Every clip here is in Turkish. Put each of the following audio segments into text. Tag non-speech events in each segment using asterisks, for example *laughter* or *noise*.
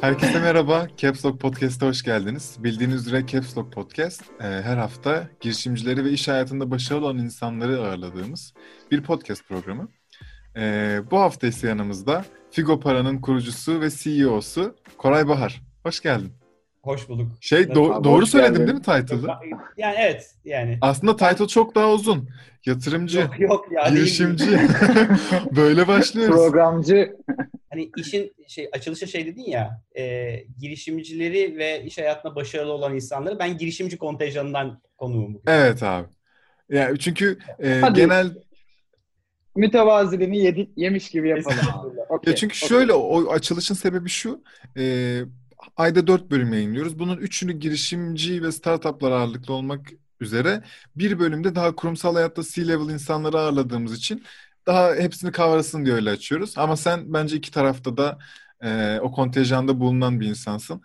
Herkese merhaba. Caps Lock Podcast'a hoş geldiniz. Bildiğiniz üzere Caps Lock Podcast e, her hafta girişimcileri ve iş hayatında başarılı olan insanları ağırladığımız bir podcast programı. E, bu hafta ise yanımızda Figo Para'nın kurucusu ve CEO'su Koray Bahar. Hoş geldin. Hoş bulduk. Şey do- Abi, doğru söyledim geldin. değil mi title'ı? Yani evet yani. Aslında title çok daha uzun. Yatırımcı, Yok yok ya. girişimci. *laughs* Böyle başlıyoruz. Programcı Hani işin şey açılışa şey dedin ya e, girişimcileri ve iş hayatında başarılı olan insanları ben girişimci kontenjanından konuğum bugün. Evet abi. Yani çünkü e, Hadi. genel mütevaziliğini yedi, yemiş gibi yapalım. Okey, Ya çünkü okey. şöyle o açılışın sebebi şu. e, ayda dört bölüm yayınlıyoruz. Bunun üçünü girişimci ve startuplar ağırlıklı olmak üzere bir bölümde daha kurumsal hayatta C-level insanları ağırladığımız için daha hepsini kavrasın diye öyle açıyoruz. Ama sen bence iki tarafta da e, o kontenjanda bulunan bir insansın.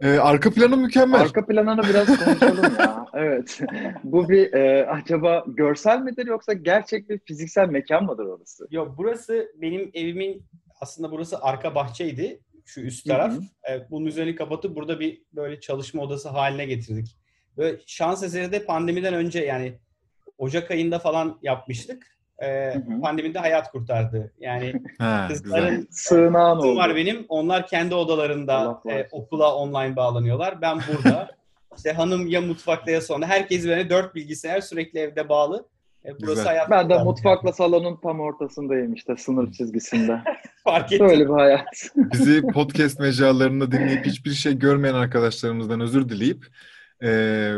E, arka planı mükemmel. Arka planını biraz konuşalım ya. Evet. *laughs* Bu bir e, acaba görsel midir yoksa gerçek bir fiziksel mekan mıdır orası? Yok burası benim evimin aslında burası arka bahçeydi. Şu üst taraf. Hı hı. Evet, bunun üzerini kapatıp burada bir böyle çalışma odası haline getirdik. Böyle şans eseri de pandemiden önce yani Ocak ayında falan yapmıştık. Ee, hı. pandemide hayat kurtardı. Yani *laughs* Ha, kızların Sığınağın oldu. var benim. Onlar kendi odalarında e, okula online bağlanıyorlar. Ben burada. *laughs* işte hanım ya mutfakta ya sonra. Herkes böyle dört bilgisayar sürekli evde bağlı. E, burası Güzel. hayat. Ben de mutfakla salonun tam ortasındayım işte sınır çizgisinde. *laughs* fark ettim. Böyle bir hayat. *laughs* Bizi podcast mecralarında dinleyip hiçbir şey görmeyen arkadaşlarımızdan özür dileyip e,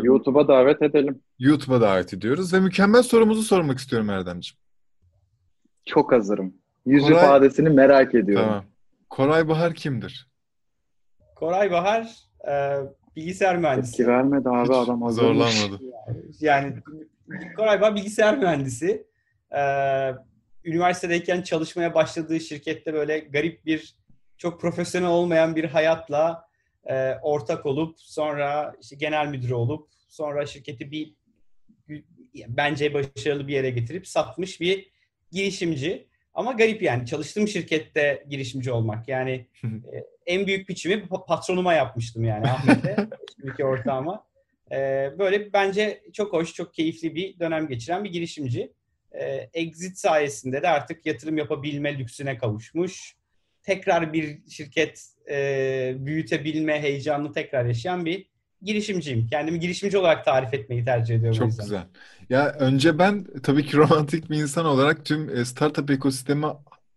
YouTube'a davet edelim. YouTube'a davet ediyoruz ve mükemmel sorumuzu sormak istiyorum Erdemciğim. Çok hazırım. Yüz Koray- ifadesini merak ediyorum. Tamam. Koray Bahar kimdir? Koray Bahar e, bilgisayar mühendisi. Tepki vermedi abi Hiç adam hazırmış. zorlanmadı. Yani Koray Bahar bilgisayar mühendisi. E, üniversitedeyken çalışmaya başladığı şirkette böyle garip bir çok profesyonel olmayan bir hayatla e, ortak olup sonra işte genel müdürü olup sonra şirketi bir bence başarılı bir yere getirip satmış bir girişimci. Ama garip yani çalıştığım şirkette girişimci olmak. Yani e, en büyük biçimi pa- patronuma yapmıştım yani Ahmet'e, *laughs* şimdiki ortağıma. E, böyle bence çok hoş, çok keyifli bir dönem geçiren bir girişimci. E, exit sayesinde de artık yatırım yapabilme lüksüne kavuşmuş. Tekrar bir şirket e, büyütebilme heyecanını tekrar yaşayan bir girişimciyim. Kendimi girişimci olarak tarif etmeyi tercih ediyorum. Çok güzel. Ya önce ben tabii ki romantik bir insan olarak tüm e, startup ekosistemi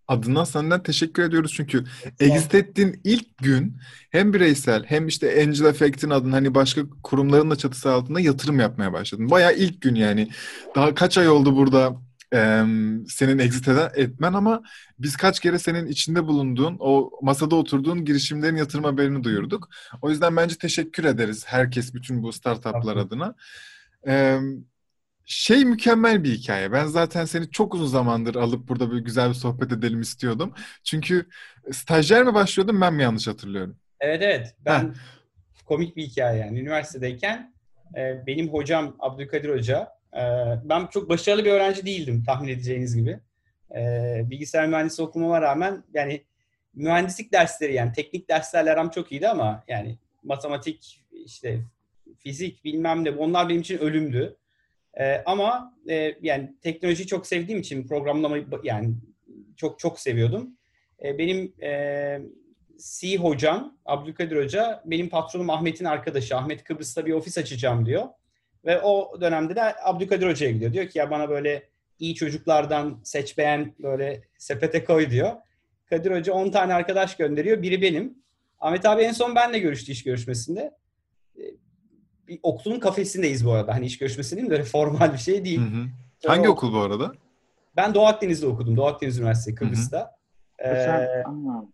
adına senden teşekkür ediyoruz. Çünkü exit ettiğin ilk gün hem bireysel hem işte Angel Effect'in adına hani başka kurumların da çatısı altında yatırım yapmaya başladın. Bayağı ilk gün yani. Daha kaç ay oldu burada em, senin exit eden- etmen ama biz kaç kere senin içinde bulunduğun, o masada oturduğun girişimlerin yatırım haberini duyurduk. O yüzden bence teşekkür ederiz herkes bütün bu startuplar adına. Em, şey mükemmel bir hikaye. Ben zaten seni çok uzun zamandır alıp burada bir güzel bir sohbet edelim istiyordum. Çünkü stajyer mi başlıyordun ben mi yanlış hatırlıyorum? Evet evet. Ben komik bir hikaye yani. Üniversitedeyken e, benim hocam Abdülkadir Hoca, e, ben çok başarılı bir öğrenci değildim tahmin edeceğiniz gibi. E, bilgisayar mühendisi okumama rağmen yani mühendislik dersleri yani teknik derslerle aram çok iyiydi ama yani matematik işte fizik bilmem ne onlar benim için ölümdü. E, ama e, yani teknolojiyi çok sevdiğim için programlamayı yani çok çok seviyordum. E, benim e, C hocam, Abdülkadir Hoca, benim patronum Ahmet'in arkadaşı. Ahmet Kıbrıs'ta bir ofis açacağım diyor. Ve o dönemde de Abdülkadir Hoca'ya gidiyor. Diyor ki ya bana böyle iyi çocuklardan seç beğen böyle sepete koy diyor. Kadir Hoca 10 tane arkadaş gönderiyor. Biri benim. Ahmet abi en son benle görüştü iş görüşmesinde. Ee, Bir okulun kafesindeyiz bu arada. Hani iş görüşmesi değil *laughs* mi? Böyle formal bir şey değil. Hı hı. Sonra Hangi okul bu arada? Ben Doğu Akdeniz'de okudum. Doğu Akdeniz Üniversitesi Kıbrıs'ta. Ee, Sen, Aa,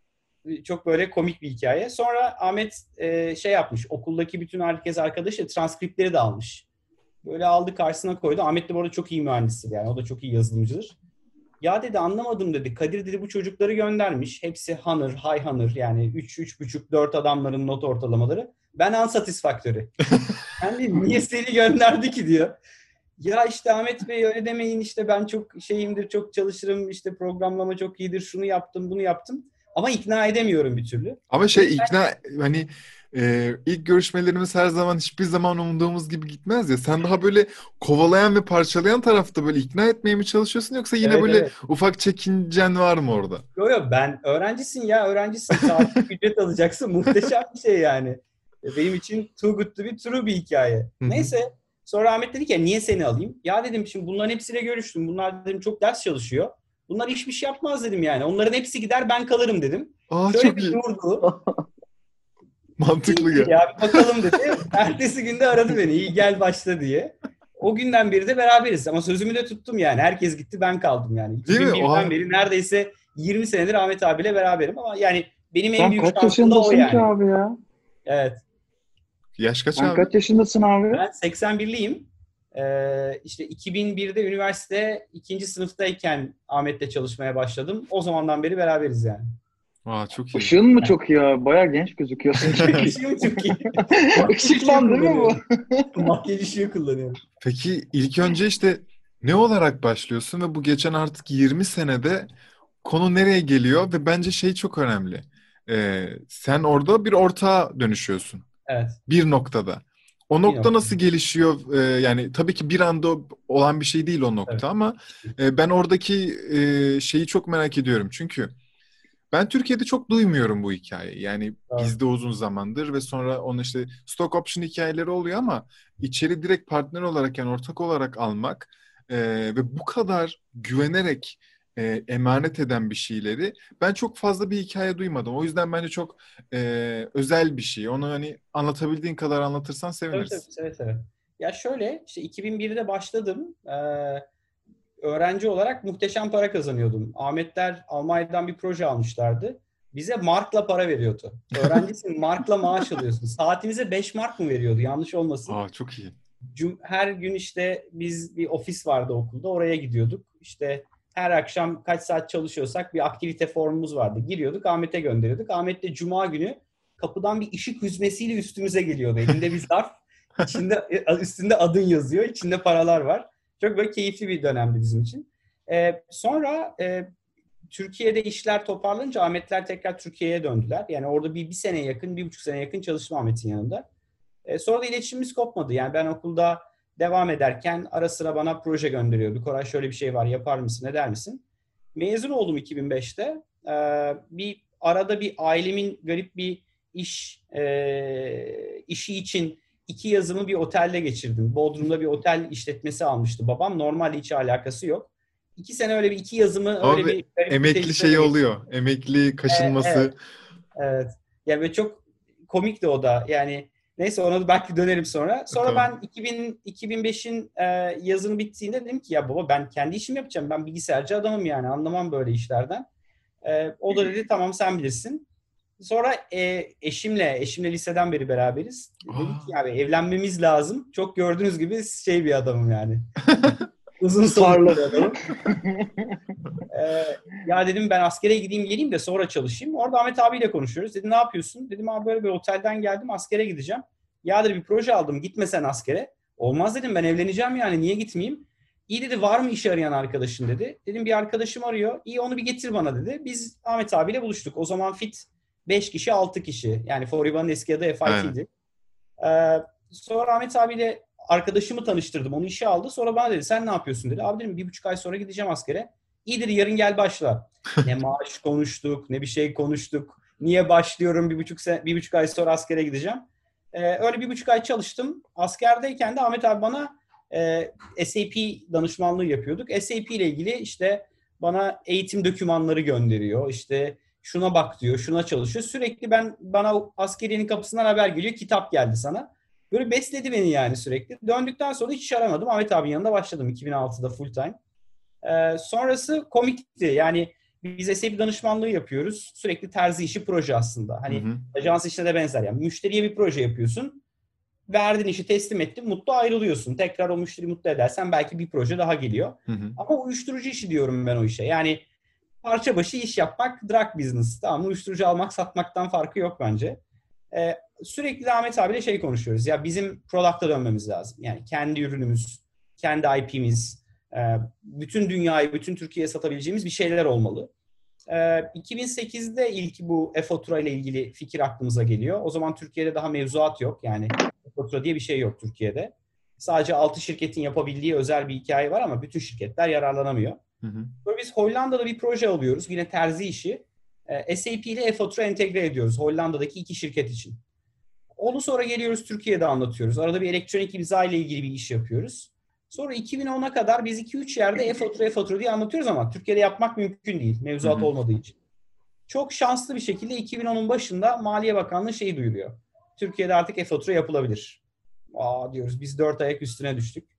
çok böyle komik bir hikaye. Sonra Ahmet e, şey yapmış. Okuldaki bütün herkes arkadaşı transkriptleri de almış. Böyle aldı karşısına koydu. Ahmet de bu arada çok iyi mühendistir yani. O da çok iyi yazılımcıdır. Ya dedi anlamadım dedi. Kadir dedi bu çocukları göndermiş. Hepsi Hunter, High Hunter yani 3, 3,5, 4 adamların not ortalamaları. Ben unsatisfactory. yani niye seni gönderdi ki diyor. Ya işte Ahmet Bey öyle demeyin işte ben çok şeyimdir, çok çalışırım, işte programlama çok iyidir, şunu yaptım, bunu yaptım. Ama ikna edemiyorum bir türlü. Ama şey ikna hani e, ilk görüşmelerimiz her zaman hiçbir zaman umduğumuz gibi gitmez ya. Sen daha böyle kovalayan ve parçalayan tarafta böyle ikna etmeye mi çalışıyorsun yoksa yine Evet, böyle evet. ufak çekincen var mı orada? Yok yok ben öğrencisin ya öğrencisin. Saatlik *laughs* ücret alacaksın. Muhteşem bir şey yani. E, Benim için too good to be true bir hikaye. Neyse sonra Ahmet dedi ki niye seni alayım? Ya dedim şimdi bunların hepsiyle görüştüm. Bunlar dedim çok ders çalışıyor. Bunlar iş bir şey yapmaz dedim yani. Onların hepsi gider ben kalırım dedim. Aa Şöyle çok bir iyi. durdu. *laughs* Mantıklı İyi gel. ya bir bakalım dedi. *laughs* Ertesi günde aradı beni. İyi gel başla diye. O günden beri de beraberiz. Ama sözümü de tuttum yani. Herkes gitti ben kaldım yani. Değil mi? 2001'den Oha. beri neredeyse 20 senedir Ahmet abiyle beraberim ama yani benim en Sen büyük şansım da o yani. abi ya? Evet. Yaş kaç Sen abi? kaç yaşındasın abi? Ben 81'liyim. Ee, işte 2001'de üniversite ikinci sınıftayken Ahmet'le çalışmaya başladım. O zamandan beri beraberiz yani. Aa çok iyi. Işığın mı çok iyi abi? Baya genç gözüküyorsun. *laughs* Işığım çok iyi. *laughs* Işıklan değil mi bu? *laughs* Makyaj ışığı kullanıyorum. Peki ilk önce işte ne olarak başlıyorsun ve bu geçen artık 20 senede konu nereye geliyor ve bence şey çok önemli. Ee, sen orada bir ortağa dönüşüyorsun. Evet. Bir noktada. O nokta nasıl gelişiyor? Ee, yani tabii ki bir anda olan bir şey değil o nokta Evet. ama e, ben oradaki e, şeyi çok merak ediyorum. Çünkü ben Türkiye'de çok duymuyorum bu hikayeyi. Yani Evet. bizde uzun zamandır ve sonra onun işte stock option hikayeleri oluyor ama içeri direkt partner olarak yani ortak olarak almak e, ve bu kadar güvenerek e, emanet eden bir şeyleri ben çok fazla bir hikaye duymadım. O yüzden bence çok e, özel bir şey. Onu hani anlatabildiğin kadar anlatırsan Tabii seviniriz. tabii seve seve. Ya şöyle işte 2001'de başladım. Ee, öğrenci olarak muhteşem para kazanıyordum. Ahmetler Almanya'dan bir proje almışlardı. Bize markla para veriyordu. Öğrencisin *laughs* markla maaş alıyorsun. Saatimize 5 mark mı veriyordu? Yanlış olmasın. Aa çok iyi. Her gün işte biz bir ofis vardı okulda oraya gidiyorduk. İşte her akşam kaç saat çalışıyorsak bir aktivite formumuz vardı. Giriyorduk Ahmet'e gönderiyorduk. Ahmet de cuma günü kapıdan bir ışık hüzmesiyle üstümüze geliyordu. Elinde bir zarf. *laughs* içinde üstünde adın yazıyor. içinde paralar var. Çok böyle keyifli bir dönemdi bizim için. Ee, sonra e, Türkiye'de işler toparlanınca Ahmetler tekrar Türkiye'ye döndüler. Yani orada bir, bir sene yakın, bir buçuk sene yakın çalıştım Ahmet'in yanında. E, sonra da iletişimimiz kopmadı. Yani ben okulda devam ederken ara sıra bana proje gönderiyordu. Koray şöyle bir şey var yapar mısın eder misin? Mezun oldum 2005'te. E, bir arada bir ailemin garip bir iş e, işi için iki yazımı bir otelde geçirdim. Bodrum'da bir otel işletmesi almıştı babam. Normalde hiç alakası yok. İki sene öyle bir iki yazımı Ama öyle bir garip bir Emekli tecrübe şeyi geçirdim. oluyor. Emekli kaşınması. Evet. Evet. Ya böyle çok komikti o da. Yani neyse ona da belki dönerim sonra. Sonra Tamam. ben 2000 2005'in e, yazını bittiğinde dedim ki ya baba ben kendi işimi yapacağım. Ben bilgisayarcı adamım yani. Anlamam böyle işlerden. E, o da dedi tamam sen bilirsin. Sonra e, eşimle, eşimle liseden beri beraberiz. Dedik ki abi evlenmemiz lazım. Çok gördüğünüz gibi şey bir adamım yani. *laughs* Uzun bir adamım. *laughs* Ee, ya dedim ben askere gideyim geleyim de sonra çalışayım. Orada Ahmet abiyle konuşuyoruz. Dedi ne yapıyorsun? Dedim abi böyle bir otelden geldim askere gideceğim. Ya dedi bir proje aldım gitme sen askere. Olmaz dedim ben evleneceğim yani niye gitmeyeyim? İyi dedi var mı iş arayan arkadaşın dedi. Dedim bir arkadaşım arıyor. İyi onu bir getir bana dedi. Biz Ahmet abiyle buluştuk. O zaman fit 5 kişi 6 kişi. Yani Foriba'nın eski adı FIT'ydi. Ee, sonra Ahmet abiyle arkadaşımı tanıştırdım. Onu işe aldı. Sonra bana dedi sen ne yapıyorsun dedi. Abi dedim bir buçuk ay sonra gideceğim askere. İyi dedi yarın gel başla. *laughs* ne maaş konuştuk ne bir şey konuştuk. Niye başlıyorum bir buçuk, sene, bir buçuk ay sonra askere gideceğim. Ee, öyle bir buçuk ay çalıştım. Askerdeyken de Ahmet abi bana e, SAP danışmanlığı yapıyorduk. SAP ile ilgili işte bana eğitim dokümanları gönderiyor. İşte şuna bak diyor, şuna çalışıyor. Sürekli ben bana askeriyenin kapısından haber geliyor. Kitap geldi sana. Böyle besledi beni yani sürekli. Döndükten sonra hiç aramadım. Ahmet abinin yanında başladım 2006'da full time. Ee, sonrası komikti. Yani biz SAP danışmanlığı yapıyoruz. Sürekli terzi işi proje aslında. Hani Hı hı. ajans işine de benzer. Yani müşteriye bir proje yapıyorsun. Verdin işi teslim ettin. Mutlu ayrılıyorsun. Tekrar o müşteri mutlu edersen belki bir proje daha geliyor. Hı hı. Ama uyuşturucu işi diyorum ben o işe. Yani parça başı iş yapmak drug business. Tamam uyuşturucu almak satmaktan farkı yok bence. Ee, sürekli de Ahmet abiyle şey konuşuyoruz. Ya bizim product'a dönmemiz lazım. Yani kendi ürünümüz, kendi IP'miz, e, bütün dünyayı, bütün Türkiye'ye satabileceğimiz bir şeyler olmalı. Ee, 2008'de ilk bu e-fatura ile ilgili fikir aklımıza geliyor. O zaman Türkiye'de daha mevzuat yok. Yani e-fatura diye bir şey yok Türkiye'de. Sadece 6 şirketin yapabildiği özel bir hikaye var ama bütün şirketler yararlanamıyor. Hı hı. Sonra biz Hollanda'da bir proje alıyoruz. Yine terzi işi. Ee, SAP ile e-fatura entegre ediyoruz Hollanda'daki iki şirket için. Onu sonra geliyoruz Türkiye'de anlatıyoruz. Arada bir elektronik imza ile ilgili bir iş yapıyoruz. Sonra 2010'a kadar biz 2-3 yerde e-fatura e-fatura diye anlatıyoruz ama Türkiye'de yapmak mümkün değil. Mevzuat olmadığı için. Çok şanslı bir şekilde 2010'un başında Maliye Bakanlığı şeyi duyuruyor. Türkiye'de artık e-fatura yapılabilir. Aa diyoruz biz dört ayak üstüne düştük.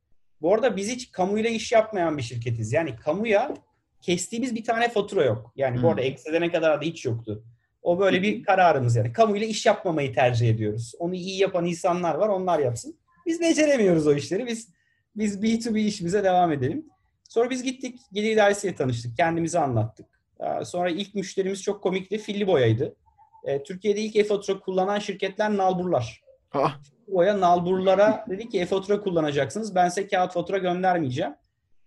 Bu arada biz hiç kamuyla iş yapmayan bir şirketiz. Yani kamuya kestiğimiz bir tane fatura yok. Yani Hmm. bu arada eksedene kadar da hiç yoktu. O böyle bir kararımız yani. Kamuyla iş yapmamayı tercih ediyoruz. Onu iyi yapan insanlar var onlar yapsın. Biz beceremiyoruz o işleri. Biz biz B2B işimize devam edelim. Sonra biz gittik gelir idaresiyle tanıştık. Kendimizi anlattık. Ee, Sonra ilk müşterimiz çok komikti. Filli Boya'ydı. Ee, Türkiye'de ilk e-fatura kullanan şirketler Nalburlar. Ah, Boya Nalburlara dedi ki e-fatura kullanacaksınız. Ben size kağıt fatura göndermeyeceğim.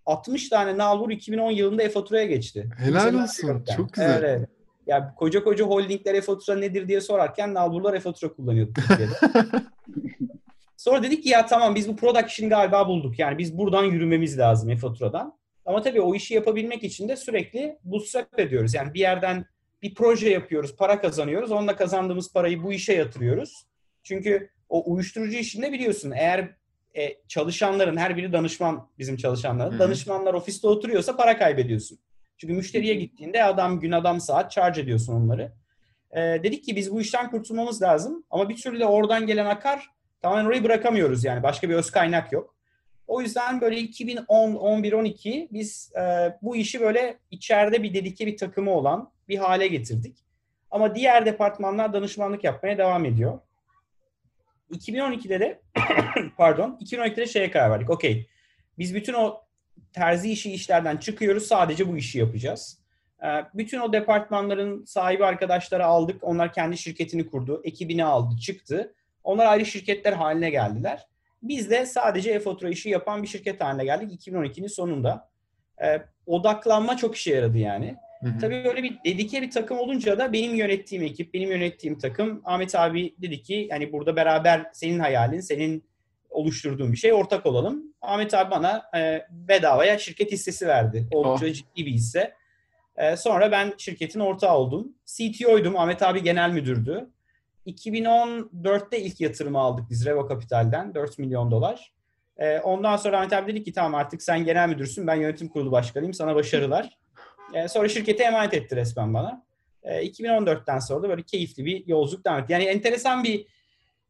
60 tane Nalbur 2010 yılında e-faturaya geçti. Helal olsun, çok güzel. Evet, evet. Ya koca koca holdingler e-fatura nedir diye sorarken Nalburlar e-fatura kullanıyordu Türkiye'de. *laughs* Sonra dedik ki ya tamam biz bu product işini galiba bulduk. Yani biz buradan yürümemiz lazım e-faturadan. Ama tabii o işi yapabilmek için de sürekli bootstrap ediyoruz. Yani bir yerden bir proje yapıyoruz, para kazanıyoruz. Onunla kazandığımız parayı bu işe yatırıyoruz. Çünkü o uyuşturucu işinde biliyorsun eğer e, çalışanların her biri danışman bizim çalışanların. Hı hı. Danışmanlar ofiste oturuyorsa para kaybediyorsun. Çünkü müşteriye gittiğinde adam gün adam saat charge ediyorsun onları. E, dedik ki biz bu işten kurtulmamız lazım. Ama bir türlü de oradan gelen akar tamamen orayı bırakamıyoruz yani. Başka bir öz kaynak yok. O yüzden böyle 2010, 11, 12 biz e, bu işi böyle içeride bir dedike bir takımı olan bir hale getirdik. Ama diğer departmanlar danışmanlık yapmaya devam ediyor. 2012'de de *coughs* pardon 2012'de de şeye karar verdik. Okey. Biz bütün o terzi işi işlerden çıkıyoruz. Sadece bu işi yapacağız. Ee, Bütün o departmanların sahibi arkadaşları aldık. Onlar kendi şirketini kurdu. Ekibini aldı, çıktı. Onlar ayrı şirketler haline geldiler. Biz de sadece e-fatura işi yapan bir şirket haline geldik 2012'nin sonunda. Ee, odaklanma çok işe yaradı yani. Hı hı. Tabii böyle bir dedike bir takım olunca da benim yönettiğim ekip, benim yönettiğim takım Ahmet abi dedi ki yani burada beraber senin hayalin, senin oluşturduğun bir şey ortak olalım. Ahmet abi bana e, bedavaya şirket hissesi verdi. Oldukça ciddi bir hisse. E, sonra ben şirketin ortağı oldum. CTO'ydum. Ahmet abi genel müdürdü. 2014'te ilk yatırımı aldık biz Revo Kapital'den. 4 milyon dolar. E, ondan sonra Ahmet abi dedi ki tamam artık sen genel müdürsün. Ben yönetim kurulu başkanıyım. Sana başarılar. E, sonra şirkete emanet etti resmen bana. E, 2014'ten sonra da böyle keyifli bir yolculuk devam etti. Yani enteresan bir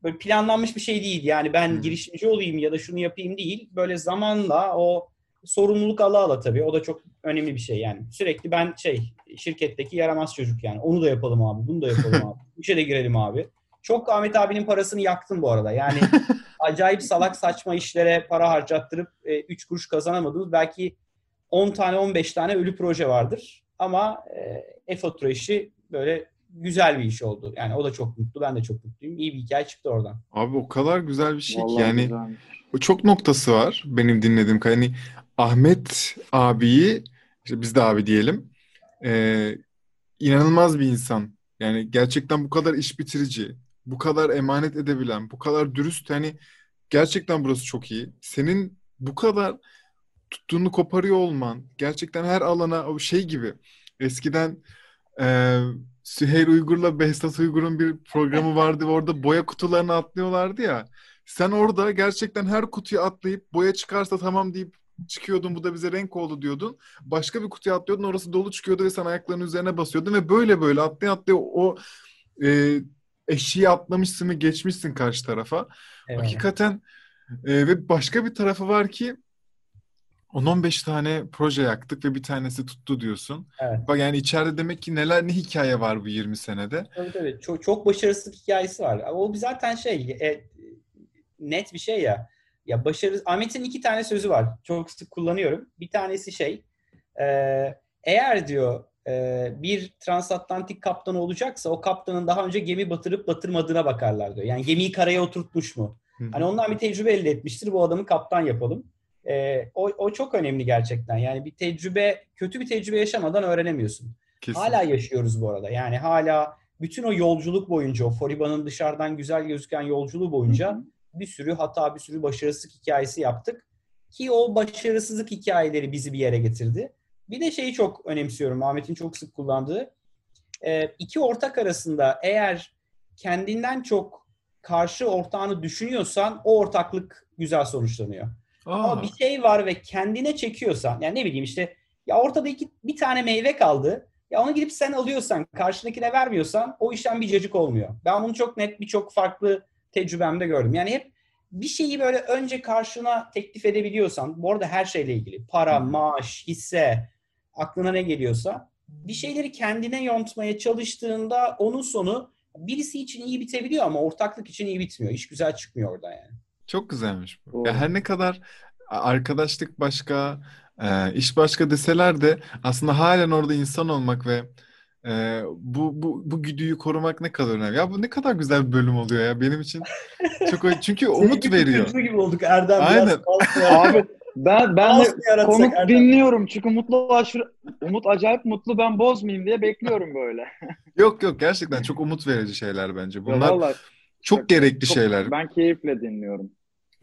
böyle planlanmış bir şey değil. Yani ben Hmm. girişimci olayım ya da şunu yapayım değil. Böyle zamanla o sorumluluk ala ala tabii. O da çok önemli bir şey yani. Sürekli ben şey şirketteki yaramaz çocuk yani. Onu da yapalım abi. Bunu da yapalım *laughs* abi. Bu işe de girelim abi. Çok Ahmet abinin parasını yaktım bu arada. Yani *laughs* acayip salak saçma işlere para harcattırıp 3 kuruş kazanamadığımız belki 10 tane 15 tane ölü proje vardır. Ama e, e-fatura işi böyle güzel bir iş oldu. Yani o da çok mutlu. Ben de çok mutluyum. İyi bir hikaye çıktı oradan. Abi o kadar güzel bir şey ki Vallahi yani güzelmiş. o çok noktası var benim dinlediğim kadar. Hani Ahmet abiyi işte biz de abi diyelim ee, inanılmaz bir insan. Yani gerçekten bu kadar iş bitirici, bu kadar emanet edebilen, bu kadar dürüst hani gerçekten burası çok iyi. Senin bu kadar tuttuğunu koparıyor olman gerçekten her alana o şey gibi eskiden e, Süheyl Uygur'la Behzat Uygur'un bir programı vardı ve orada boya kutularını atlıyorlardı ya. Sen orada gerçekten her kutuyu atlayıp boya çıkarsa tamam deyip çıkıyordun bu da bize renk oldu diyordun. Başka bir kutuya atlıyordun orası dolu çıkıyordu ve sen ayaklarının üzerine basıyordun ve böyle böyle atlaya atlaya o e, eşiği atlamışsın ve geçmişsin karşı tarafa. Eyvallah. Hakikaten e, ve başka bir tarafı var ki 10-15 tane proje yaktık ve bir tanesi tuttu diyorsun. Evet. Bak yani içeride demek ki neler ne hikaye var bu 20 senede. Tabii tabii. Çok, çok başarısız hikayesi var. Ama O zaten şey e, net bir şey ya. Ya başarı Ahmet'in iki tane sözü var. Çok sık kullanıyorum. Bir tanesi şey e, eğer diyor e, bir transatlantik kaptanı olacaksa o kaptanın daha önce gemi batırıp batırmadığına bakarlar diyor. Yani gemiyi karaya oturtmuş mu? Hı. Hani ondan bir tecrübe elde etmiştir. Bu adamı kaptan yapalım. Ee, o, o çok önemli gerçekten. Yani bir tecrübe, kötü bir tecrübe yaşamadan öğrenemiyorsun. Kesin. Hala yaşıyoruz bu arada. Yani hala bütün o yolculuk boyunca, o Foriba'nın dışarıdan güzel gözüken yolculuğu boyunca Hı hı. bir sürü hata, bir sürü başarısızlık hikayesi yaptık. Ki o başarısızlık hikayeleri bizi bir yere getirdi. Bir de şeyi çok önemsiyorum, Ahmet'in çok sık kullandığı. Ee, iki ortak arasında eğer kendinden çok karşı ortağını düşünüyorsan o ortaklık güzel sonuçlanıyor. Ama Aa, bir şey var ve kendine çekiyorsan, yani ne bileyim işte ya ortada iki, bir tane meyve kaldı. Ya onu gidip sen alıyorsan, karşındakine vermiyorsan o işten bir cacık olmuyor. Ben bunu çok net birçok farklı tecrübemde gördüm. Yani hep bir şeyi böyle önce karşına teklif edebiliyorsan, bu arada her şeyle ilgili, para, maaş, hisse, aklına ne geliyorsa, bir şeyleri kendine yontmaya çalıştığında onun sonu birisi için iyi bitebiliyor ama ortaklık için iyi bitmiyor. İş güzel çıkmıyor oradan yani. Çok güzelmiş bu. Ya her ne kadar arkadaşlık başka, e, iş başka deseler de aslında halen orada insan olmak ve e, bu bu bu güdüyü korumak ne kadar önemli. Ya bu ne kadar güzel bir bölüm oluyor ya benim için. Çok çünkü *laughs* umut veriyor. çocuğu gibi olduk Erdem. Aynen. *laughs* Abi ben ben de konuk Erdem? dinliyorum çünkü Mutlu aşırı Umut acayip mutlu ben bozmayayım diye bekliyorum böyle. Yok yok gerçekten çok umut verici şeyler bence. Ya Bunlar vallahi çok gerekli çok- şeyler. Ben keyifle dinliyorum.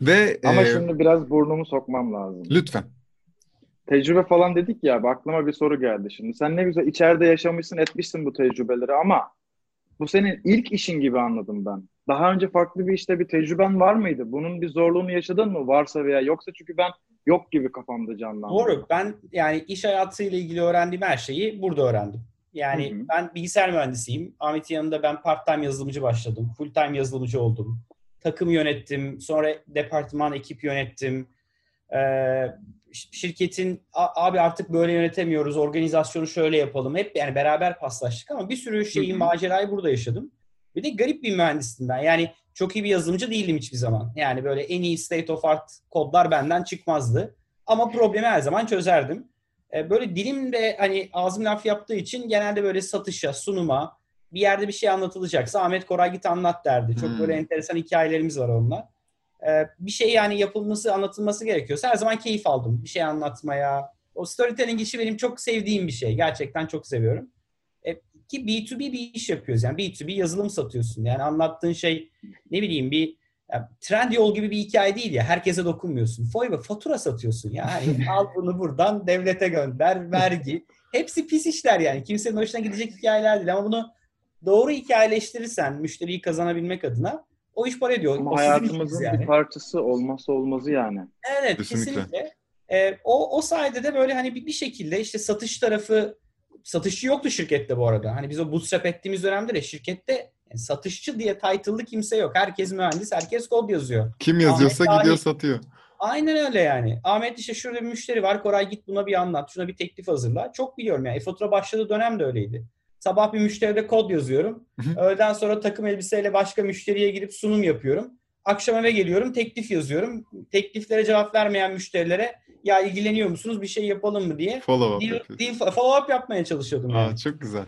Ve Ama e, şimdi biraz burnumu sokmam lazım. lütfen. Tecrübe falan dedik ya, bak aklıma bir soru geldi şimdi. Sen ne güzel içeride yaşamışsın, etmişsin bu tecrübeleri ama bu senin ilk işin gibi anladım ben. Daha önce farklı bir işte bir tecrüben var mıydı? Bunun bir zorluğunu yaşadın mı? Varsa veya yoksa çünkü ben yok gibi kafamda canlandı. Doğru. Ben yani iş hayatıyla ilgili öğrendiğim her şeyi burada öğrendim. Yani Hı hı. ben bilgisayar mühendisiyim. Ahmet'in yanında ben part-time yazılımcı başladım. Full-time yazılımcı oldum. Takım yönettim. Sonra departman, ekip yönettim. Ee, şirketin "A- abi artık böyle yönetemiyoruz. Organizasyonu şöyle yapalım. Hep yani beraber paslaştık ama bir sürü şeyi, Hı hı. macerayı burada yaşadım. Bir de garip bir mühendistim ben. Yani çok iyi bir yazılımcı değildim hiçbir zaman. Yani böyle en iyi state of art kodlar benden çıkmazdı. Ama problemi her zaman çözerdim. E, Böyle dilim de hani ağzım laf yaptığı için genelde böyle satışa, sunuma, bir yerde bir şey anlatılacaksa Ahmet Koray git anlat derdi. Çok Hmm. böyle enteresan hikayelerimiz var onunla. E, Bir şey yani yapılması, anlatılması gerekiyorsa her zaman keyif aldım. Bir şey anlatmaya. O storytelling işi benim çok sevdiğim bir şey. Gerçekten çok seviyorum. E, Ki B2B bir iş yapıyoruz. Yani B2B yazılım satıyorsun. Yani anlattığın şey ne bileyim bir ya, Trendyol gibi bir hikaye değil ya. Herkese dokunmuyorsun. Foy ve fatura satıyorsun. Yani *laughs* al bunu buradan devlete gönder, vergi. Hepsi pis işler yani. Kimsenin hoşuna gidecek hikayeler değil. Ama bunu doğru hikayeleştirirsen müşteriyi kazanabilmek adına o iş para ediyor. Ama o hayatımızın yani. bir parçası olmazsa olmazı yani. Evet Kesinlikle. kesinlikle. Ee, o, o sayede de böyle hani bir, bir şekilde işte satış tarafı satışçı yoktu şirkette bu arada. Hani biz o bootstrap ettiğimiz dönemde de şirkette yani satışçı diye title'lı kimse yok. Herkes mühendis, herkes kod yazıyor. Kim yazıyorsa Ahmet gidiyor Dahil. satıyor. Aynen öyle yani. Ahmet işte şurada bir müşteri var. Koray git buna bir anlat. Şuna bir teklif hazırla. Çok biliyorum yani. E-fatura başladığı dönem de öyleydi. Sabah bir müşteride kod yazıyorum. Öğleden sonra takım elbiseyle başka müşteriye gidip sunum yapıyorum. Akşam eve geliyorum, teklif yazıyorum. Tekliflere cevap vermeyen müşterilere ya ilgileniyor musunuz bir şey yapalım mı diye Follow up deal, deal follow up yapmaya çalışıyordum yani. Aa, çok güzel.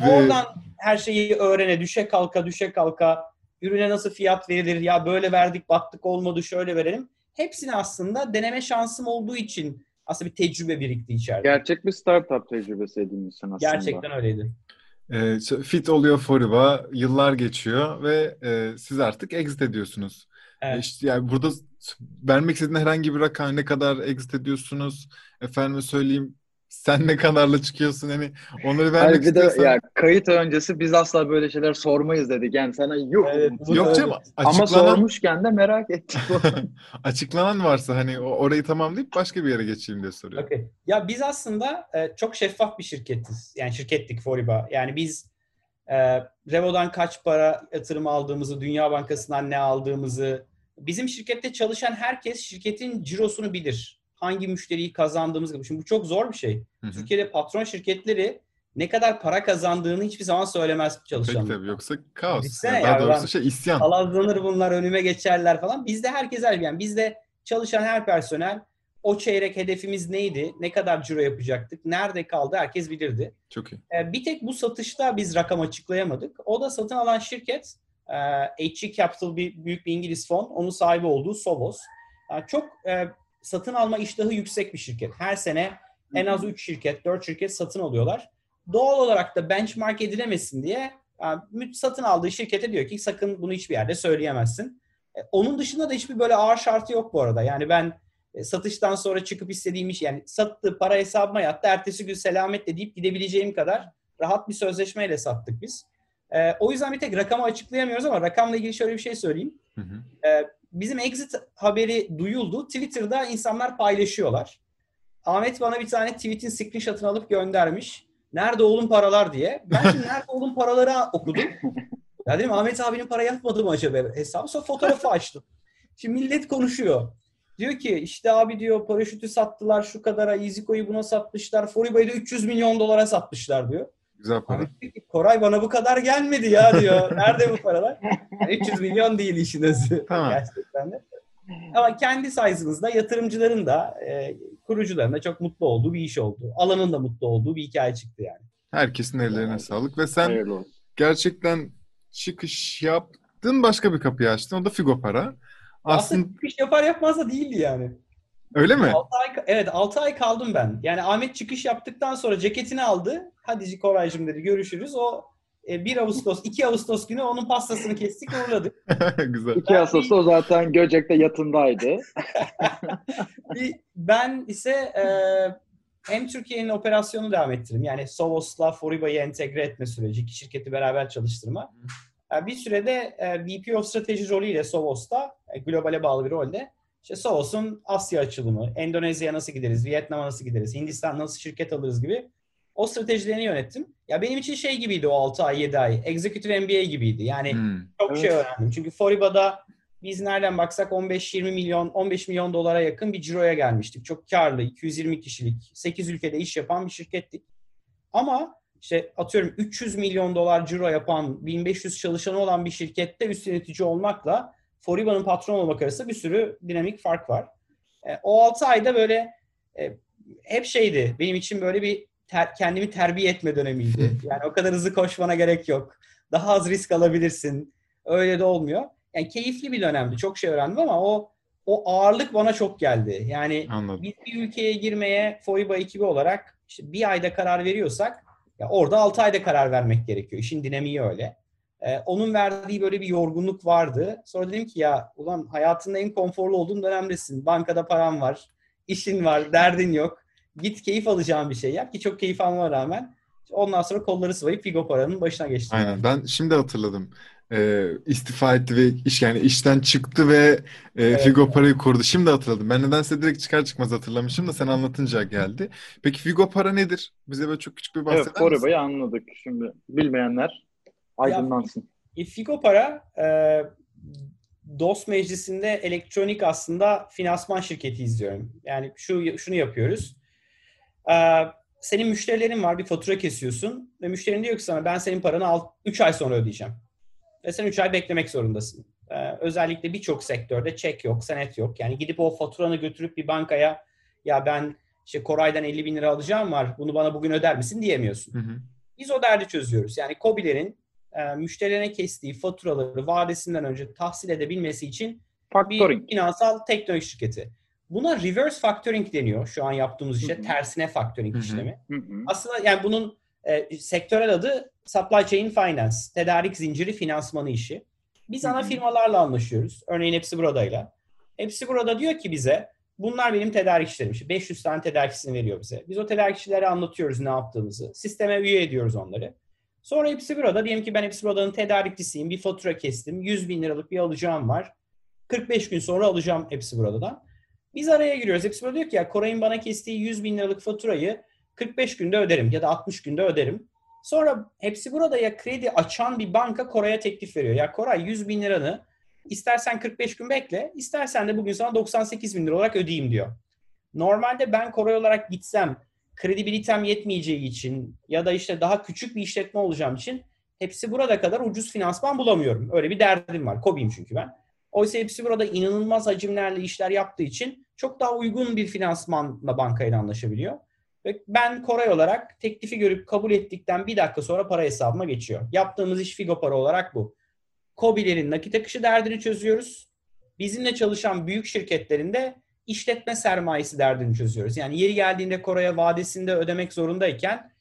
Ve Oradan her şeyi öğrene, düşe kalka, düşe kalka, ürüne nasıl fiyat verilir, ya böyle verdik battık olmadı şöyle verelim. Hepsini aslında deneme şansım olduğu için aslında bir tecrübe birikti içeride. Gerçek bir startup tecrübesi edinmişsin aslında. Gerçekten öyleydi. e, fit oluyor Foriba, yıllar geçiyor ve e, siz artık exit ediyorsunuz. Evet. İşte yani burada vermek istediğin herhangi bir rakam ne kadar exit ediyorsunuz? Efendime söyleyeyim sen ne kadarla çıkıyorsun hani onları vermek Hayır bir de ya kayıt öncesi biz asla böyle şeyler sormayız dedik. Yani sana yuh. Evet, yok canım Ama açıklanan sormuşken de merak ettik. *laughs* *laughs* açıklanan varsa hani orayı tamamlayıp başka bir yere geçeyim diye soruyorum. Okay. Ya biz aslında e, çok şeffaf bir şirketiz. Yani şirkettik Foriba. Yani biz e, Revo'dan kaç para yatırım aldığımızı, Dünya Bankası'ndan ne aldığımızı, bizim şirkette çalışan herkes şirketin cirosunu bilir. Hangi müşteriyi kazandığımız gibi. Şimdi bu çok zor bir şey. Hı hı. Türkiye'de patron şirketleri ne kadar para kazandığını hiçbir zaman söylemez Tabii çalışanlar. tabii yoksa kaos. Düşünsene Yani daha ya, doğrusu şey isyan. Palazlanır bunlar önüme geçerler falan. Bizde herkes her yani bizde çalışan her personel o çeyrek hedefimiz neydi? Ne kadar ciro yapacaktık? Nerede kaldı? Herkes bilirdi. Çok iyi. Ee, Bir tek bu satışta biz rakam açıklayamadık. O da satın alan şirket e, HG Capital bir büyük bir İngiliz fon. Onun sahibi olduğu Sovos. Yani çok e, satın alma iştahı yüksek bir şirket. Her sene en az 3 şirket, 4 şirket satın alıyorlar. doğal olarak da benchmark edilemesin diye yani satın aldığı şirkete diyor ki sakın bunu hiçbir yerde söyleyemezsin. E, onun dışında da hiçbir böyle ağır şartı yok bu arada. Yani ben e, satıştan sonra çıkıp istediğim iş yani sattığı para hesabıma yattı. Ertesi gün selametle deyip gidebileceğim kadar rahat bir sözleşmeyle sattık biz. E, o yüzden bir tek rakamı açıklayamıyoruz ama rakamla ilgili şöyle bir şey söyleyeyim. Hı hı. E, bizim exit haberi duyuldu. Twitter'da insanlar paylaşıyorlar. Ahmet bana bir tane tweet'in screenshot'ını alıp göndermiş. Nerede oğlum paralar diye. Ben şimdi nerede oğlum paraları okudum. *laughs* Ya dedim Ahmet abinin para yatmadı mı acaba hesabı? Sonra fotoğrafı açtım. Şimdi millet konuşuyor. Diyor ki işte abi diyor paraşütü sattılar şu kadara, Iziko'yu buna satmışlar, Foriba'yı da 300 milyon dolara satmışlar diyor. Güzel para. Ki, Koray bana bu kadar gelmedi ya diyor. *laughs* Nerede bu paralar? Yani 300 milyon değil işin özü. Tamam. Gerçekten de. Ama kendi size'ımızda yatırımcıların da e, kurucuların da çok mutlu olduğu bir iş oldu. Alanın da mutlu olduğu bir hikaye çıktı yani. Herkesin ellerine sağlık ve sen gerçekten çıkış yaptın başka bir kapıyı açtın. O da Figo Para. Aslında, Aslında çıkış yapar yapmaz da değildi yani. Öyle mi? 6 ay, evet 6 ay kaldım ben. Yani Ahmet çıkış yaptıktan sonra ceketini aldı. Hadi Koraycığım dedi görüşürüz. O 1 e, Ağustos, 2 Ağustos günü onun pastasını kestik uğurladık. *laughs* Güzel. 2 Ağustos'ta o zaten Göcek'te yatındaydı. *laughs* ben ise e, hem Türkiye'nin operasyonu devam ettirdim. Yani Sovos'la Foriba'yı entegre etme süreci. iki şirketi beraber çalıştırma. Yani bir sürede e, VP of Strateji rolüyle Sovos'ta e, globale bağlı bir rolde işte Sovos'un Asya açılımı, Endonezya'ya nasıl gideriz, Vietnam'a nasıl gideriz, Hindistan nasıl şirket alırız gibi o stratejilerini yönettim. Ya benim için şey gibiydi o 6 ay 7 ay. Executive MBA gibiydi. Yani hmm. çok evet. şey öğrendim. Çünkü Foriba'da biz nereden baksak 15-20 milyon, 15 milyon dolara yakın bir ciroya gelmiştik. Çok karlı, 220 kişilik, 8 ülkede iş yapan bir şirkettik. Ama işte atıyorum 300 milyon dolar ciro yapan, 1500 çalışanı olan bir şirkette üst yönetici olmakla Foriba'nın patron olmak arasında bir sürü dinamik fark var. E, o 6 ayda böyle e, hep şeydi. Benim için böyle bir ter, kendimi terbiye etme dönemiydi. Yani o kadar hızlı koşmana gerek yok. Daha az risk alabilirsin. Öyle de olmuyor. Yani keyifli bir dönemdi. Çok şey öğrendim ama o o ağırlık bana çok geldi. Yani Anladım. biz bir ülkeye girmeye FOIBA ekibi olarak işte bir ayda karar veriyorsak ya orada altı ayda karar vermek gerekiyor. İşin dinamiği öyle. Ee, onun verdiği böyle bir yorgunluk vardı. Sonra dedim ki ya ulan hayatında en konforlu olduğun dönemdesin. Bankada paran var, işin var, derdin yok. Git keyif alacağın bir şey yap ki çok keyif almama rağmen ondan sonra kolları sıvayıp Figo paranın başına geçtim. Aynen. Ben şimdi hatırladım. Ee, istifa etti ve iş yani işten çıktı ve e, evet. Figo parayı kurdu. Şimdi hatırladım. Ben nedense direkt çıkar çıkmaz hatırlamışım da sen anlatınca geldi. Peki Figo para nedir? Bize böyle çok küçük bir bahseder evet, misin? Evet, anladık. Şimdi bilmeyenler aydınlansın. Ya, e, Figo para e, DOS meclisinde elektronik aslında finansman şirketi izliyorum. Yani şu şunu yapıyoruz. Ee, senin müşterilerin var bir fatura kesiyorsun ve müşterin diyor ki sana ben senin paranı 3 ay sonra ödeyeceğim. Ve sen 3 ay beklemek zorundasın. Ee, özellikle birçok sektörde çek yok, senet yok. Yani gidip o faturanı götürüp bir bankaya ya ben işte Koray'dan 50 bin lira alacağım var bunu bana bugün öder misin diyemiyorsun. Hı hı. Biz o derdi çözüyoruz. Yani COBİ'lerin e, müşterilerine kestiği faturaları vadesinden önce tahsil edebilmesi için Factoring. bir finansal teknoloji şirketi. Buna reverse factoring deniyor şu an yaptığımız işe. Tersine factoring işlemi. Aslında yani bunun e, sektörel adı supply chain finance. Tedarik zinciri finansmanı işi. Biz ana firmalarla anlaşıyoruz. Örneğin hepsi buradayla. Hepsi burada diyor ki bize bunlar benim tedarikçilerim. 500 tane tedarikçisini veriyor bize. Biz o tedarikçilere anlatıyoruz ne yaptığımızı. Sisteme üye ediyoruz onları. Sonra hepsi burada. Diyelim ki ben hepsi buranın tedarikçisiyim. Bir fatura kestim. 100 bin liralık bir alacağım var. 45 gün sonra alacağım hepsi buradan. Biz araya giriyoruz. Hepsi böyle diyor ki ya Koray'ın bana kestiği 100 bin liralık faturayı 45 günde öderim ya da 60 günde öderim. Sonra hepsi burada ya kredi açan bir banka Koray'a teklif veriyor. Ya Koray 100 bin liranı istersen 45 gün bekle, istersen de bugün sana 98 bin lira olarak ödeyeyim diyor. Normalde ben Koray olarak gitsem kredibilitem yetmeyeceği için ya da işte daha küçük bir işletme olacağım için hepsi burada kadar ucuz finansman bulamıyorum. Öyle bir derdim var. Kobiyim çünkü ben. Oysa hepsi burada inanılmaz hacimlerle işler yaptığı için çok daha uygun bir finansmanla bankayla anlaşabiliyor. Ve ben Koray olarak teklifi görüp kabul ettikten bir dakika sonra para hesabıma geçiyor. Yaptığımız iş Figo para olarak bu. Kobilerin nakit akışı derdini çözüyoruz. Bizimle çalışan büyük şirketlerin de işletme sermayesi derdini çözüyoruz. Yani yeri geldiğinde Koray'a vadesinde ödemek zorundayken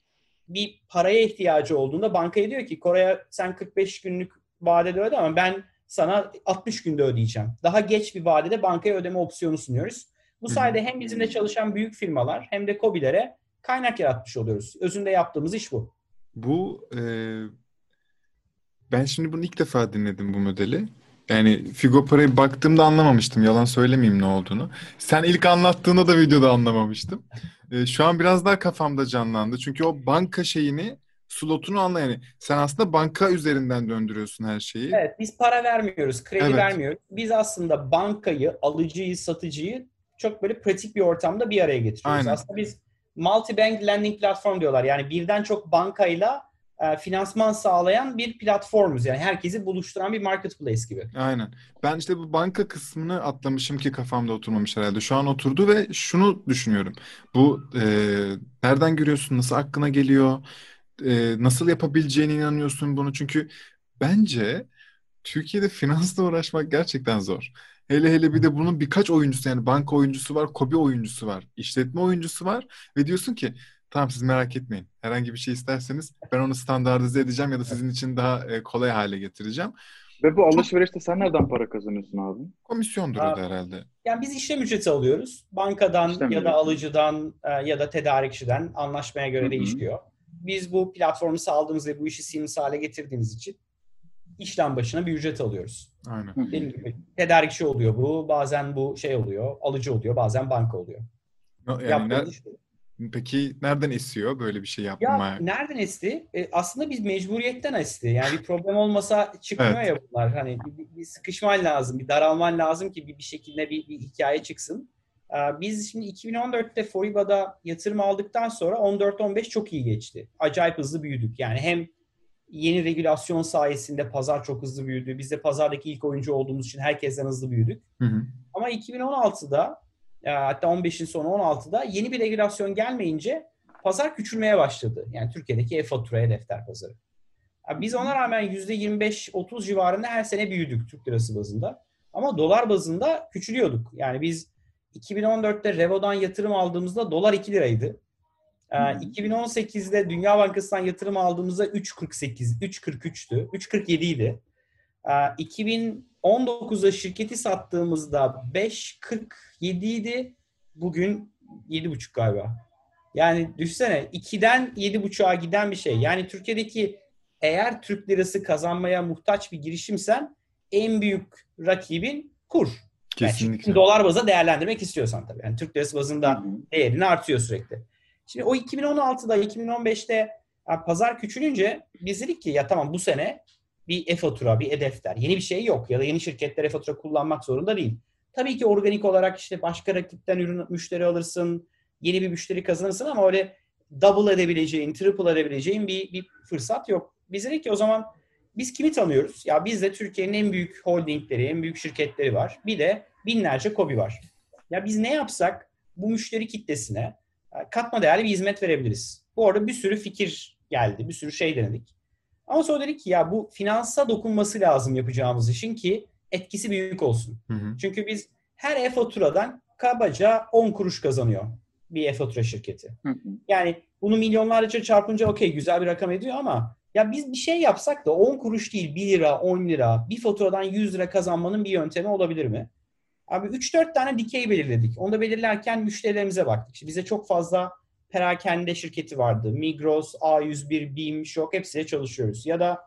bir paraya ihtiyacı olduğunda bankaya diyor ki Kore'ye sen 45 günlük vadede öde ama ben sana 60 günde ödeyeceğim. Daha geç bir vadede bankaya ödeme opsiyonu sunuyoruz. Bu sayede hem bizimle çalışan büyük firmalar hem de COBİ'lere kaynak yaratmış oluyoruz. Özünde yaptığımız iş bu. Bu e, ben şimdi bunu ilk defa dinledim bu modeli. Yani Figo Para'ya baktığımda anlamamıştım. Yalan söylemeyeyim ne olduğunu. Sen ilk anlattığında da videoda anlamamıştım. E, şu an biraz daha kafamda canlandı. Çünkü o banka şeyini slotunu anla yani. Sen aslında banka üzerinden döndürüyorsun her şeyi. Evet biz para vermiyoruz, kredi Evet. vermiyoruz. Biz aslında bankayı, alıcıyı, satıcıyı çok böyle pratik bir ortamda bir araya getiriyoruz. Aynen. Aslında biz multi-bank lending platform diyorlar. Yani birden çok bankayla e, finansman sağlayan bir platformuz. Yani herkesi buluşturan bir marketplace gibi. Aynen. Ben işte bu banka kısmını atlamışım ki kafamda oturmamış herhalde. Şu an oturdu ve şunu düşünüyorum. Bu e, nereden görüyorsun? Nasıl aklına geliyor? E, nasıl yapabileceğine inanıyorsun bunu? Çünkü bence Türkiye'de finansla uğraşmak gerçekten zor. Hele hele bir de bunun birkaç oyuncusu yani banka oyuncusu var, KOBİ oyuncusu var, işletme oyuncusu var ve diyorsun ki tamam siz merak etmeyin. Herhangi bir şey isterseniz ben onu standartize edeceğim ya da sizin için daha e, kolay hale getireceğim. Ve bu alışverişte sen nereden para kazanıyorsun abi? Komisyondur o da herhalde. Yani biz işlem ücreti alıyoruz. Bankadan İşlem ya da ücreti. alıcıdan e, ya da tedarikçiden anlaşmaya göre Hı hı. değişiyor. Biz bu platformu sağladığımız ve bu işi seamless hale getirdiğimiz için işlem başına bir ücret alıyoruz. Aynen. Dediğim gibi tedarikçi oluyor bu, bazen bu şey oluyor, alıcı oluyor, bazen banka oluyor. Yani Yaptığımız ner- iş bu. Peki nereden esiyor böyle bir şey Ya yapmaya? nereden esti? E, aslında biz mecburiyetten esti. Yani bir problem olmasa çıkmıyor Evet. ya bunlar. Hani bir, bir- sıkışman lazım, bir daralman lazım ki bir, bir şekilde bir, bir hikaye çıksın. Ee, Biz şimdi 2014'te Foriba'da yatırım aldıktan sonra 14-15 çok iyi geçti. Acayip hızlı büyüdük. Yani hem yeni regülasyon sayesinde pazar çok hızlı büyüdü. Biz de pazardaki ilk oyuncu olduğumuz için herkesten hızlı büyüdük. Hı hı. Ama 2016'da e, hatta 15'in sonu 16'da yeni bir regülasyon gelmeyince pazar küçülmeye başladı. Yani Türkiye'deki e-fatura, e-defter pazarı. Biz ona rağmen %25-30 civarında her sene büyüdük Türk lirası bazında. Ama dolar bazında küçülüyorduk. Yani biz 2014'te Revo'dan yatırım aldığımızda dolar 2 liraydı. Ee, Hı hı. 2018'de Dünya Bankası'ndan yatırım aldığımızda 3.48, 3.43'tü, 3.47 idi. Ee, 2019'da şirketi sattığımızda 5.47 idi. Bugün 7.5 galiba. Yani düşünsene 2'den 7.5'a giden bir şey. Yani Türkiye'deki eğer Türk lirası kazanmaya muhtaç bir girişimsen en büyük rakibin kur. Yani Kesinlikle. şimdi dolar bazda değerlendirmek istiyorsan tabii. Yani Türk lirası bazında değerini artıyor sürekli. Şimdi o 2016'da, 2015'te yani pazar küçülünce biz dedik ki ya tamam bu sene bir e-fatura, bir e-defter, yeni bir şey yok ya da yeni şirketler e-fatura kullanmak zorunda değil. Tabii ki organik olarak işte başka rakipten ürün müşteri alırsın, yeni bir müşteri kazanırsın ama öyle double edebileceğin, triple edebileceğin bir, bir fırsat yok. Biz dedik ki o zaman biz kimi tanıyoruz? Ya bizde Türkiye'nin en büyük holdingleri, en büyük şirketleri var. Bir de binlerce kobi var. Ya biz ne yapsak bu müşteri kitlesine e, katma değerli bir hizmet verebiliriz. Bu arada bir sürü fikir geldi, bir sürü şey denedik. Ama sonra dedik ki ya bu finansa dokunması lazım yapacağımız işin ki etkisi büyük olsun. Hı hı. Çünkü biz her e-faturadan kabaca 10 kuruş kazanıyor bir e-fatura şirketi. Hı hı. Yani bunu milyonlarca çarpınca okey güzel bir rakam ediyor ama ya biz bir şey yapsak da 10 kuruş değil 1 lira, 10 lira, bir faturadan 100 lira kazanmanın bir yöntemi olabilir mi? Abi 3-4 tane dikey belirledik. Onu da belirlerken müşterilerimize baktık. İşte bize çok fazla perakende şirketi vardı. Migros, A101, BİM, Şok hepsiyle çalışıyoruz. Ya da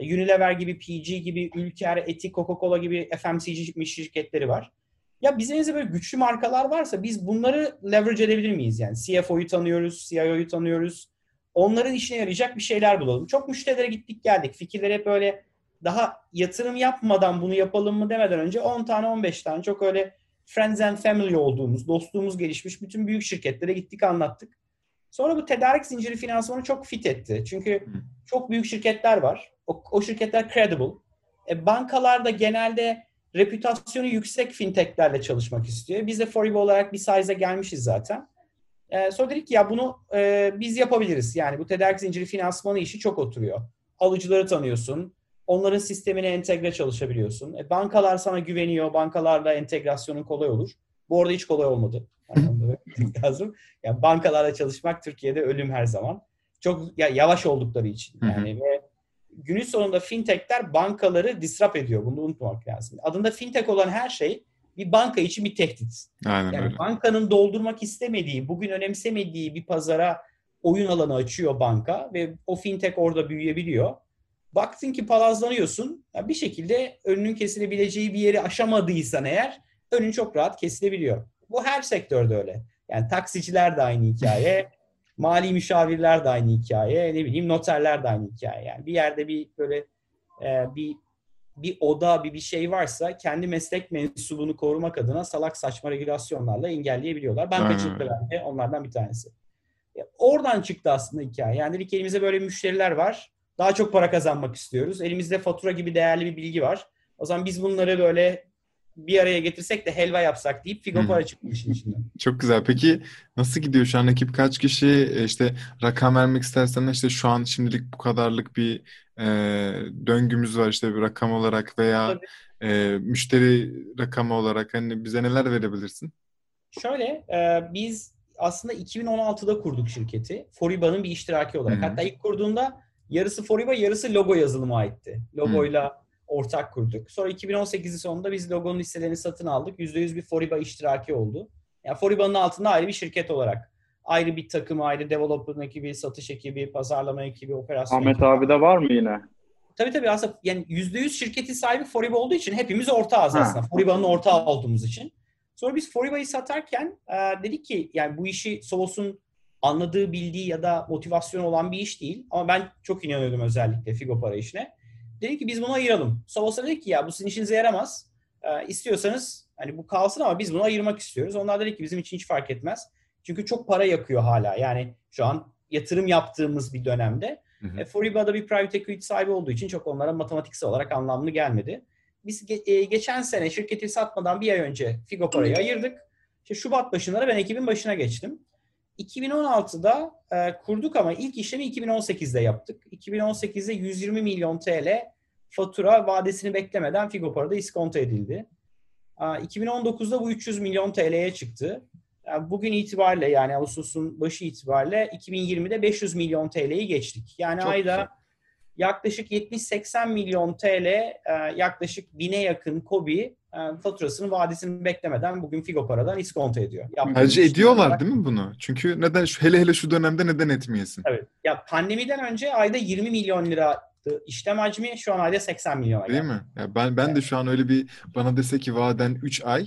Unilever gibi, PG gibi, Ülker, Eti, Coca-Cola gibi FMCG şirketleri var. Ya bizim elimizde böyle güçlü markalar varsa biz bunları leverage edebilir miyiz? Yani CFO'yu tanıyoruz, CIO'yu tanıyoruz. Onların işine yarayacak bir şeyler bulalım. Çok müşterilere gittik geldik. Fikirleri hep böyle daha yatırım yapmadan bunu yapalım mı demeden önce 10 tane 15 tane çok öyle friends and family olduğumuz, dostluğumuz gelişmiş bütün büyük şirketlere gittik anlattık. Sonra bu tedarik zinciri finansmanı çok fit etti. Çünkü çok büyük şirketler var. O, o şirketler credible. E, bankalar da genelde reputasyonu yüksek fintechlerle çalışmak istiyor. Biz de Foribo olarak bir size'a gelmişiz zaten. E, sonra dedik ki ya bunu e, biz yapabiliriz. Yani bu tedarik zinciri finansmanı işi çok oturuyor. Alıcıları tanıyorsun. Onların sistemine entegre çalışabiliyorsun. E, bankalar sana güveniyor. Bankalarla entegrasyonun kolay olur. Bu arada hiç kolay olmadı. *laughs* Yani lazım. Yani bankalarla çalışmak Türkiye'de ölüm her zaman. Çok ya, yavaş oldukları için. Yani ve günün sonunda fintechler bankaları disrupt ediyor. Bunu unutmamak lazım. Adında fintech olan her şey bir banka için bir tehdit. Aynen yani öyle. bankanın doldurmak istemediği, bugün önemsemediği bir pazara oyun alanı açıyor banka ve o fintech orada büyüyebiliyor. Baktın ki palazlanıyorsun. Yani bir şekilde önünün kesilebileceği bir yeri aşamadıysan eğer önün çok rahat kesilebiliyor. Bu her sektörde öyle. Yani taksiciler de aynı hikaye. *laughs* mali müşavirler de aynı hikaye. Ne bileyim noterler de aynı hikaye. Yani bir yerde bir böyle e, bir bir oda, bir bir şey varsa kendi meslek mensubunu korumak adına salak saçma regülasyonlarla engelleyebiliyorlar. Bankacılık da bence onlardan bir tanesi. Ya, oradan çıktı aslında hikaye. Yani dedik elimizde böyle müşteriler var. Daha çok para kazanmak istiyoruz. Elimizde fatura gibi değerli bir bilgi var. O zaman biz bunları böyle bir araya getirsek de helva yapsak deyip Figo para çıkmış işin içinden. Çok güzel. Peki nasıl gidiyor şu an ekip kaç kişi? E, işte rakam vermek istersen işte şu an şimdilik bu kadarlık bir e, döngümüz var işte bir rakam olarak veya e, müşteri rakamı olarak hani bize neler verebilirsin? Şöyle e, biz aslında 2016'da kurduk şirketi. Foriba'nın bir iştiraki olarak. Hı-hı. Hatta ilk kurduğunda yarısı Foriba yarısı logo yazılımı aitti. Logoyla Hı-hı ortak kurduk. Sonra 2018'in sonunda biz logonun hisselerini satın aldık. %100 bir Foriba iştiraki oldu. Yani Foriba'nın altında ayrı bir şirket olarak. Ayrı bir takım, ayrı development ekibi, satış ekibi, pazarlama ekibi, operasyon Ahmet ekibi. abi de var mı yine? Tabii tabii aslında yani %100 şirketin sahibi Foriba olduğu için hepimiz ortağız aslında. Foriba'nın ortağı olduğumuz için. Sonra biz Foriba'yı satarken e, dedik ki yani bu işi Sovos'un anladığı, bildiği ya da motivasyon olan bir iş değil. Ama ben çok inanıyordum özellikle Figo para işine. Dedik ki biz bunu ayıralım. Sovos'a dedik ki ya bu sizin işinize yaramaz. Ee, istiyorsanız hani bu kalsın ama biz bunu ayırmak istiyoruz. Onlar dedik ki bizim için hiç fark etmez. Çünkü çok para yakıyor hala. Yani şu an yatırım yaptığımız bir dönemde. Hı hı. E, Foriba'da bir private equity sahibi olduğu için çok onlara matematiksel olarak anlamlı gelmedi. Biz ge- e, geçen sene şirketi satmadan bir ay önce Figo parayı ayırdık. İşte Şubat başında ben ekibin başına geçtim. 2016'da e, kurduk ama ilk işlemi 2018'de yaptık. 2018'de 120 milyon TL fatura vadesini beklemeden Figo Para'da iskonto edildi. E, 2019'da bu 300 milyon TL'ye çıktı. Yani bugün itibariyle yani Ağustos'un başı itibariyle 2020'de 500 milyon TL'yi geçtik. Yani Çok ayda güzel. yaklaşık 70-80 milyon TL e, yaklaşık bine yakın kobi e, faturasının vadesini beklemeden bugün Figo paradan iskonto ediyor. Hacı ediyorlar olarak... değil mi bunu? Çünkü neden şu hele hele şu dönemde neden etmeyesin? Evet. Ya pandemiden önce ayda 20 milyon lira işlem hacmi şu an ayda 80 milyon. Değil mi? Ya ben ben evet. de şu an öyle bir bana dese ki vaden 3 ay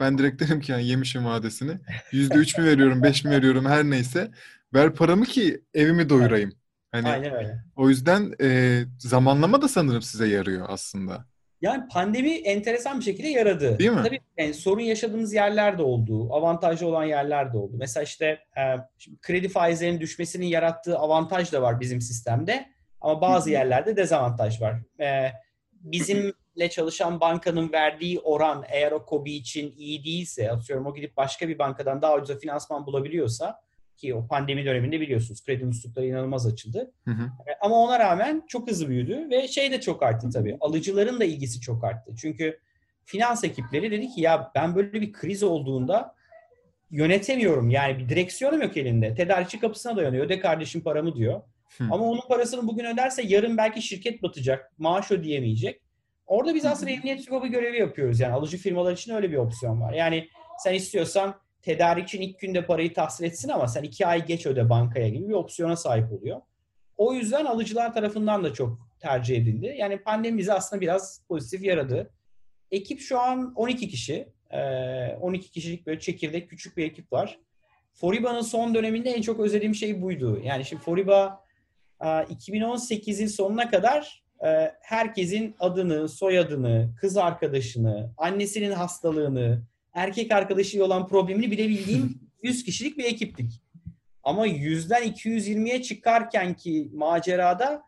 ben direkt derim ki yani yemişim vadesini. %3 mü *laughs* veriyorum, 5 mi veriyorum her neyse. Ver paramı ki evimi doyurayım. Hani Aynen öyle. O yüzden e, zamanlama da sanırım size yarıyor aslında. Yani pandemi enteresan bir şekilde yaradı. Değil mi? Tabii yani sorun yaşadığımız yerler de oldu. Avantajlı olan yerler de oldu. Mesela işte e, kredi faizlerinin düşmesinin yarattığı avantaj da var bizim sistemde. Ama bazı yerlerde dezavantaj var. E, bizimle çalışan bankanın verdiği oran eğer o KOBİ için iyi değilse, atıyorum o gidip başka bir bankadan daha ucuza finansman bulabiliyorsa ki o pandemi döneminde biliyorsunuz kredi muslukları inanılmaz açıldı. Hı hı. E, ama ona rağmen çok hızlı büyüdü ve şey de çok arttı tabii. Alıcıların da ilgisi çok arttı. Çünkü finans ekipleri dedi ki ya ben böyle bir kriz olduğunda yönetemiyorum. Yani bir direksiyonum yok elinde. Tedarikçi kapısına dayanıyor. De kardeşim paramı diyor. Hı. Ama onun parasını bugün öderse yarın belki şirket batacak. Maaş ödeyemeyecek. Orada biz aslında emniyet sigorta görevi yapıyoruz. Yani alıcı firmalar için öyle bir opsiyon var. Yani sen istiyorsan tedarikçin ilk günde parayı tahsil etsin ama sen iki ay geç öde bankaya gibi bir opsiyona sahip oluyor. O yüzden alıcılar tarafından da çok tercih edildi. Yani pandemi bizi aslında biraz pozitif yaradı. Ekip şu an 12 kişi. 12 kişilik böyle çekirdek küçük bir ekip var. Foriba'nın son döneminde en çok özlediğim şey buydu. Yani şimdi Foriba 2018'in sonuna kadar herkesin adını, soyadını, kız arkadaşını, annesinin hastalığını, erkek arkadaşıyla olan problemini bilebildiğim *laughs* 100 kişilik bir ekiptik. Ama 100'den 220'ye çıkarken ki macerada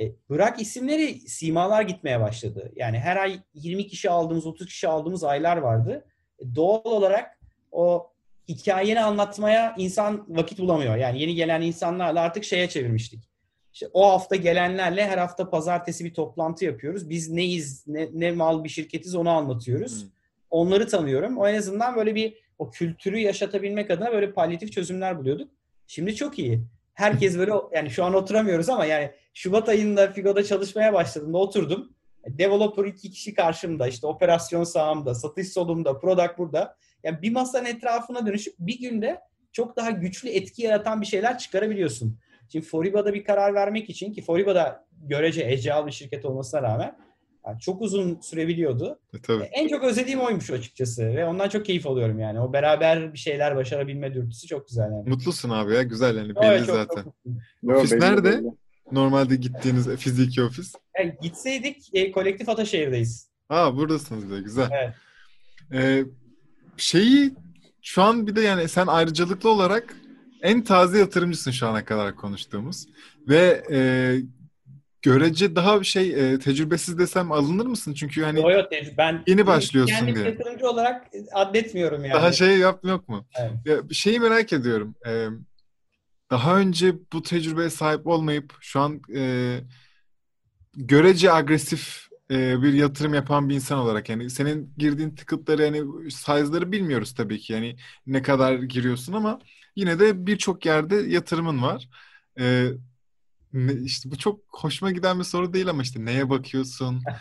e, bırak isimleri simalar gitmeye başladı. Yani her ay 20 kişi aldığımız, 30 kişi aldığımız aylar vardı. E, doğal olarak o hikayeni anlatmaya insan vakit bulamıyor. Yani yeni gelen insanlarla artık şeye çevirmiştik. İşte o hafta gelenlerle her hafta pazartesi bir toplantı yapıyoruz. Biz neyiz, ne, ne mal bir şirketiz onu anlatıyoruz. Hmm onları tanıyorum. O en azından böyle bir o kültürü yaşatabilmek adına böyle palyatif çözümler buluyorduk. Şimdi çok iyi. Herkes böyle yani şu an oturamıyoruz ama yani Şubat ayında Figo'da çalışmaya başladığımda oturdum. Developer iki kişi karşımda, işte operasyon sağımda, satış solumda, product burada. Yani bir masanın etrafına dönüşüp bir günde çok daha güçlü etki yaratan bir şeyler çıkarabiliyorsun. Şimdi Foriba'da bir karar vermek için ki Foriba'da görece ecel bir şirket olmasına rağmen yani çok uzun sürebiliyordu. E, tabii. En çok özlediğim oymuş açıkçası ve ondan çok keyif alıyorum yani. O beraber bir şeyler başarabilme dürtüsü çok güzel yani. Mutlusun abi ya güzel yani belli Evet, çok- zaten. çok mutluyum. Ofis belli, nerede? belli. Normalde gittiğiniz fiziki ofis. Yani gitseydik e, kolektif Ataşehir'deyiz. Aa buradasınız da güzel. Evet. Ee, şeyi şu an bir de yani sen ayrıcalıklı olarak en taze yatırımcısın şu ana kadar konuştuğumuz ve e, görece daha bir şey e, tecrübesiz desem alınır mısın? Çünkü hani Yo, yo, ben Yeni başlıyorsun kendim diye. yatırımcı olarak adletmiyorum yani. daha şey yap yok mu? Evet. Ya, bir şeyi merak ediyorum. Ee, daha önce bu tecrübeye sahip olmayıp şu an e, görece agresif e, bir yatırım yapan bir insan olarak yani senin girdiğin ticket'ları yani size'ları bilmiyoruz tabii ki yani ne kadar giriyorsun ama yine de birçok yerde yatırımın var. Ee, işte bu çok hoşuma giden bir soru değil ama işte neye bakıyorsun? *laughs*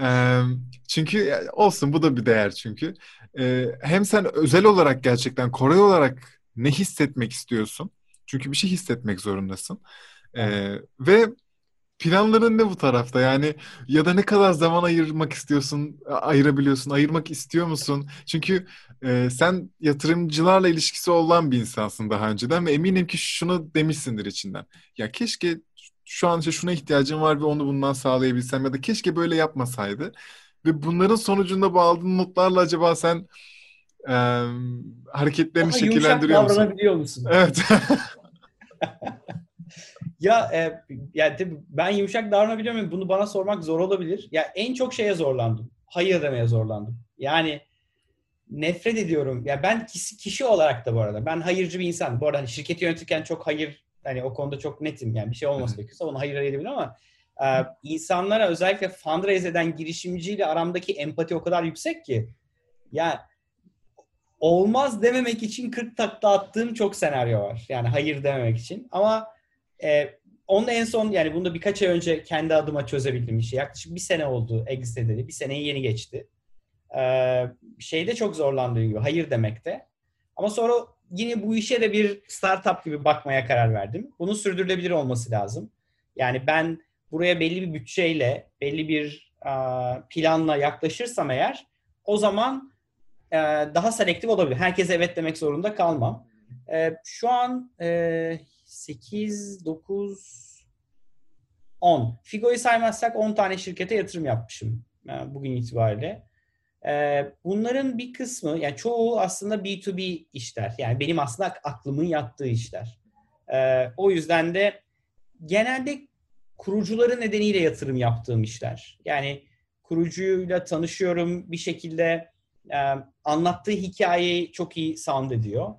Ee, çünkü olsun bu da bir değer çünkü. Ee, hem sen özel olarak gerçekten Kore olarak ne hissetmek istiyorsun? Çünkü bir şey hissetmek zorundasın. Ee, ve planların ne bu tarafta? Yani ya da ne kadar zaman ayırmak istiyorsun, ayırabiliyorsun, ayırmak istiyor musun? Çünkü e, sen yatırımcılarla ilişkisi olan bir insansın daha önceden ve eminim ki şunu demişsindir içinden. Ya keşke şu an işte şuna ihtiyacım var ve onu bundan sağlayabilsem ya da keşke böyle yapmasaydı. Ve bunların sonucunda bağladığın notlarla acaba sen e, hareketlerini Daha şekillendiriyor musun? davranabiliyor musun? Evet. *laughs* Ya e, yani tabii ben yumuşak davranabiliyor muyum? Bunu bana sormak zor olabilir. Ya en çok şeye zorlandım. Hayır demeye zorlandım. Yani nefret ediyorum. Ya ben kişi, kişi olarak da bu arada. Ben hayırcı bir insan. Bu arada hani şirketi yönetirken çok hayır hani o konuda çok netim. Yani bir şey olması gerekiyorsa onu hayır edebilirim ama e, insanlara özellikle fundraise eden girişimciyle aramdaki empati o kadar yüksek ki ya olmaz dememek için 40 takla attığım çok senaryo var. Yani hayır dememek için. Ama e, onu da en son yani bunu da birkaç ay önce kendi adıma çözebildim işi. Yaklaşık bir sene oldu exit edeli. Bir seneyi yeni geçti. Ee, şeyde çok zorlandığım gibi hayır demekte. Ama sonra yine bu işe de bir startup gibi bakmaya karar verdim. Bunun sürdürülebilir olması lazım. Yani ben buraya belli bir bütçeyle, belli bir aa, planla yaklaşırsam eğer o zaman e, daha selektif olabilir. Herkese evet demek zorunda kalmam. E, şu an e, 8, 9, 10. Figo'yu saymazsak 10 tane şirkete yatırım yapmışım e, bugün itibariyle. E, bunların bir kısmı, yani çoğu aslında B2B işler. Yani benim aslında aklımın yattığı işler. E, o yüzden de genelde kurucuları nedeniyle yatırım yaptığım işler. Yani kurucuyla tanışıyorum bir şekilde anlattığı hikayeyi çok iyi sound ediyor.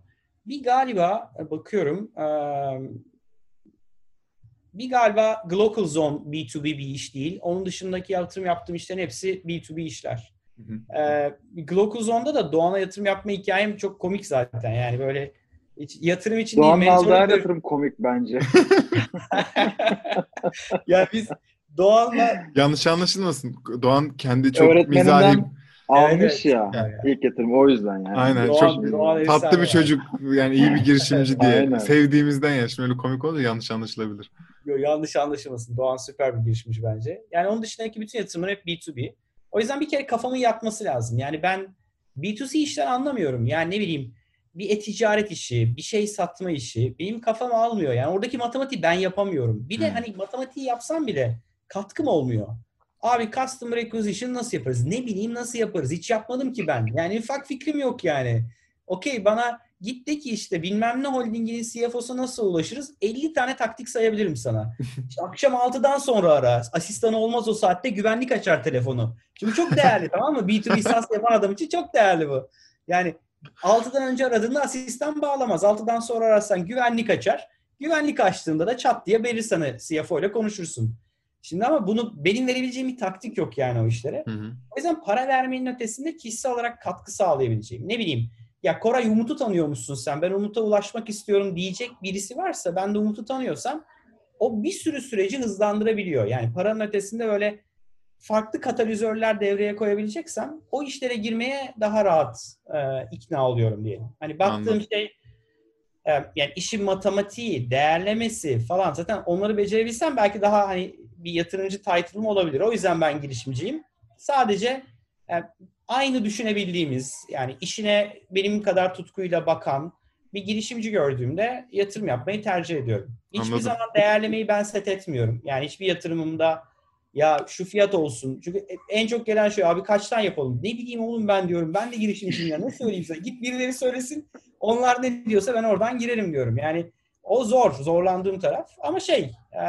Bir galiba e, bakıyorum bir galiba Global Zone B2B bir iş değil. Onun dışındaki yatırım yaptığım işlerin hepsi B2B işler. E, Global Zone'da da Doğan'a yatırım yapma hikayem çok komik zaten. Yani böyle hiç yatırım için Doğan'ın değil. aldığı her mentorluk- yatırım komik bence. *laughs* ya biz Doğan'la Yanlış anlaşılmasın. Doğan kendi çok mizahi, Almış evet. ya Yani. ilk yatırım o yüzden yani. aynen Doğan- çok Doğan tatlı bir çocuk yani iyi bir girişimci *laughs* diye sevdiğimizden ya. Şimdi öyle komik olunca yanlış anlaşılabilir. Yo, yanlış anlaşılmasın. Doğan süper bir girişimci bence. Yani onun dışındaki bütün yatırımlar hep B2B. O yüzden bir kere kafamın yatması lazım. Yani ben B2C işler anlamıyorum. Yani ne bileyim bir e-ticaret işi, bir şey satma işi benim kafam almıyor. Yani oradaki matematiği ben yapamıyorum. Bir de Hmm. hani matematiği yapsam bile katkım olmuyor. Abi customer acquisition nasıl yaparız? Ne bileyim nasıl yaparız? Hiç yapmadım ki ben. Yani ufak fikrim yok yani. Okey bana git de ki işte bilmem ne holdinginin CFO'su nasıl ulaşırız? 50 tane taktik sayabilirim sana. *laughs* İşte akşam 6'dan sonra ara. Asistanı olmaz o saatte güvenlik açar telefonu. Çünkü çok değerli tamam mı? B2B SaaS yapan adam için çok değerli bu. Yani 6'dan önce aradığında asistan bağlamaz. 6'dan sonra ararsan güvenlik açar. Güvenlik açtığında da çat diye verir sana CFO ile konuşursun. Şimdi ama bunu benim verebileceğim bir taktik yok yani o işlere. Hı hı. O yüzden para vermenin ötesinde kişisel olarak katkı sağlayabileceğim. Ne bileyim ya Koray Umut'u tanıyormuşsun sen ben Umut'a ulaşmak istiyorum diyecek birisi varsa ben de Umut'u tanıyorsam o bir sürü süreci hızlandırabiliyor. Yani paranın ötesinde böyle farklı katalizörler devreye koyabileceksem o işlere girmeye daha rahat e, ikna oluyorum diyelim. Hani baktığım Anladım. şey yani işin matematiği, değerlemesi falan zaten onları becerebilsem belki daha hani bir yatırımcı title'ım olabilir. O yüzden ben girişimciyim. Sadece yani aynı düşünebildiğimiz yani işine benim kadar tutkuyla bakan bir girişimci gördüğümde yatırım yapmayı tercih ediyorum. Hiçbir Anladım. zaman değerlemeyi ben set etmiyorum. Yani hiçbir yatırımımda ya şu fiyat olsun. Çünkü en çok gelen şey abi kaçtan yapalım? Ne bileyim oğlum ben diyorum. Ben de girişimciyim ya. Ne söyleyeyim sana? Git birileri söylesin. Onlar ne diyorsa ben oradan girerim diyorum. Yani o zor. Zorlandığım taraf. Ama şey e,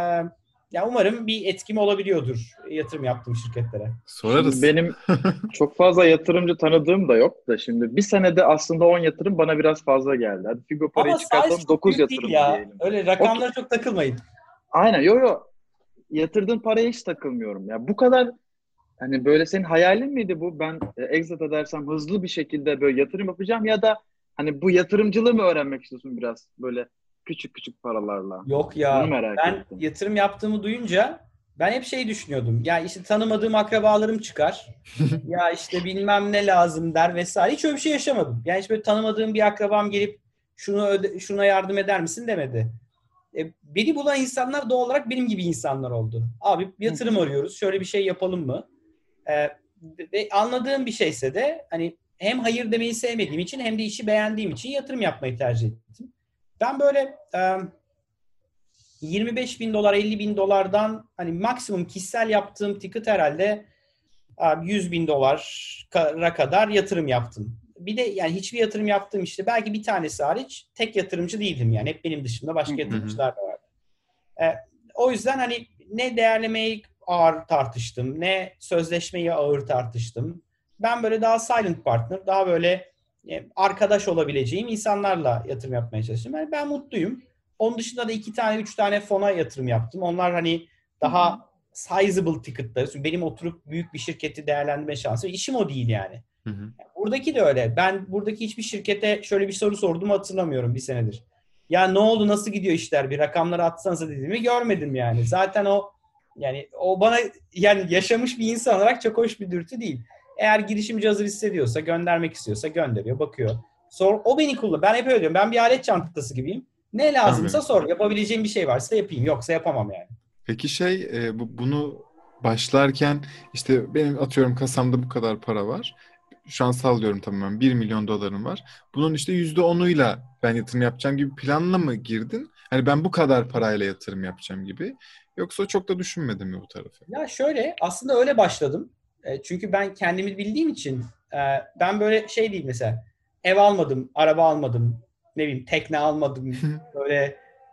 ya umarım bir etkim olabiliyordur yatırım yaptığım şirketlere. Sorarız. Benim *laughs* çok fazla yatırımcı tanıdığım da yok da şimdi bir senede aslında 10 yatırım bana biraz fazla geldi. Hadi Figo parayı Ama çıkartalım 9 yatırım ya. diyelim. Öyle rakamlara okay. çok takılmayın. Aynen yo yo yatırdığın paraya hiç takılmıyorum. Ya bu kadar hani böyle senin hayalin miydi bu? Ben e, exit edersem hızlı bir şekilde böyle yatırım yapacağım ya da hani bu yatırımcılığı mı öğrenmek istiyorsun biraz böyle küçük küçük paralarla? Yok ya. ben ettim. yatırım yaptığımı duyunca ben hep şey düşünüyordum. Ya işte tanımadığım akrabalarım çıkar. *laughs* ya işte bilmem ne lazım der vesaire. Hiç öyle bir şey yaşamadım. Yani hiç böyle tanımadığım bir akrabam gelip şunu öde, şuna yardım eder misin demedi. E, beni bulan insanlar doğal olarak benim gibi insanlar oldu. Abi yatırım arıyoruz. Şöyle bir şey yapalım mı? E, ve anladığım bir şeyse de hani hem hayır demeyi sevmediğim için hem de işi beğendiğim için yatırım yapmayı tercih ettim. Ben böyle e, 25 bin dolar, 50 bin dolardan hani maksimum kişisel yaptığım ticket herhalde 100 bin dolara kadar yatırım yaptım bir de yani hiçbir yatırım yaptığım işte belki bir tanesi hariç tek yatırımcı değildim yani. Hep benim dışında başka yatırımcılar da vardı. Ee, o yüzden hani ne değerlemeyi ağır tartıştım, ne sözleşmeyi ağır tartıştım. Ben böyle daha silent partner, daha böyle e, arkadaş olabileceğim insanlarla yatırım yapmaya çalıştım. Yani ben mutluyum. Onun dışında da iki tane, üç tane fona yatırım yaptım. Onlar hani daha sizable ticketları. Çünkü benim oturup büyük bir şirketi değerlendirme şansı. İşim o değil yani. Hı hı. Buradaki de öyle. Ben buradaki hiçbir şirkete şöyle bir soru sordum hatırlamıyorum bir senedir. Ya ne oldu nasıl gidiyor işler bir rakamları atsanıza dediğimi görmedim yani. Zaten o yani o bana yani yaşamış bir insan olarak çok hoş bir dürtü değil. Eğer girişimci hazır hissediyorsa göndermek istiyorsa gönderiyor bakıyor. Sor, o beni kullan. Ben hep öyle diyorum. Ben bir alet çantası gibiyim. Ne lazımsa sor. Yapabileceğim bir şey varsa yapayım. Yoksa yapamam yani. Peki şey e, bu, bunu başlarken işte benim atıyorum kasamda bu kadar para var şu an sallıyorum tamamen 1 milyon dolarım var. Bunun işte %10'uyla ben yatırım yapacağım gibi planla mı girdin? Hani ben bu kadar parayla yatırım yapacağım gibi. Yoksa çok da düşünmedin mi bu tarafı? Ya şöyle aslında öyle başladım. E, çünkü ben kendimi bildiğim için e, ben böyle şey değil mesela ev almadım, araba almadım, ne bileyim tekne almadım. *laughs* böyle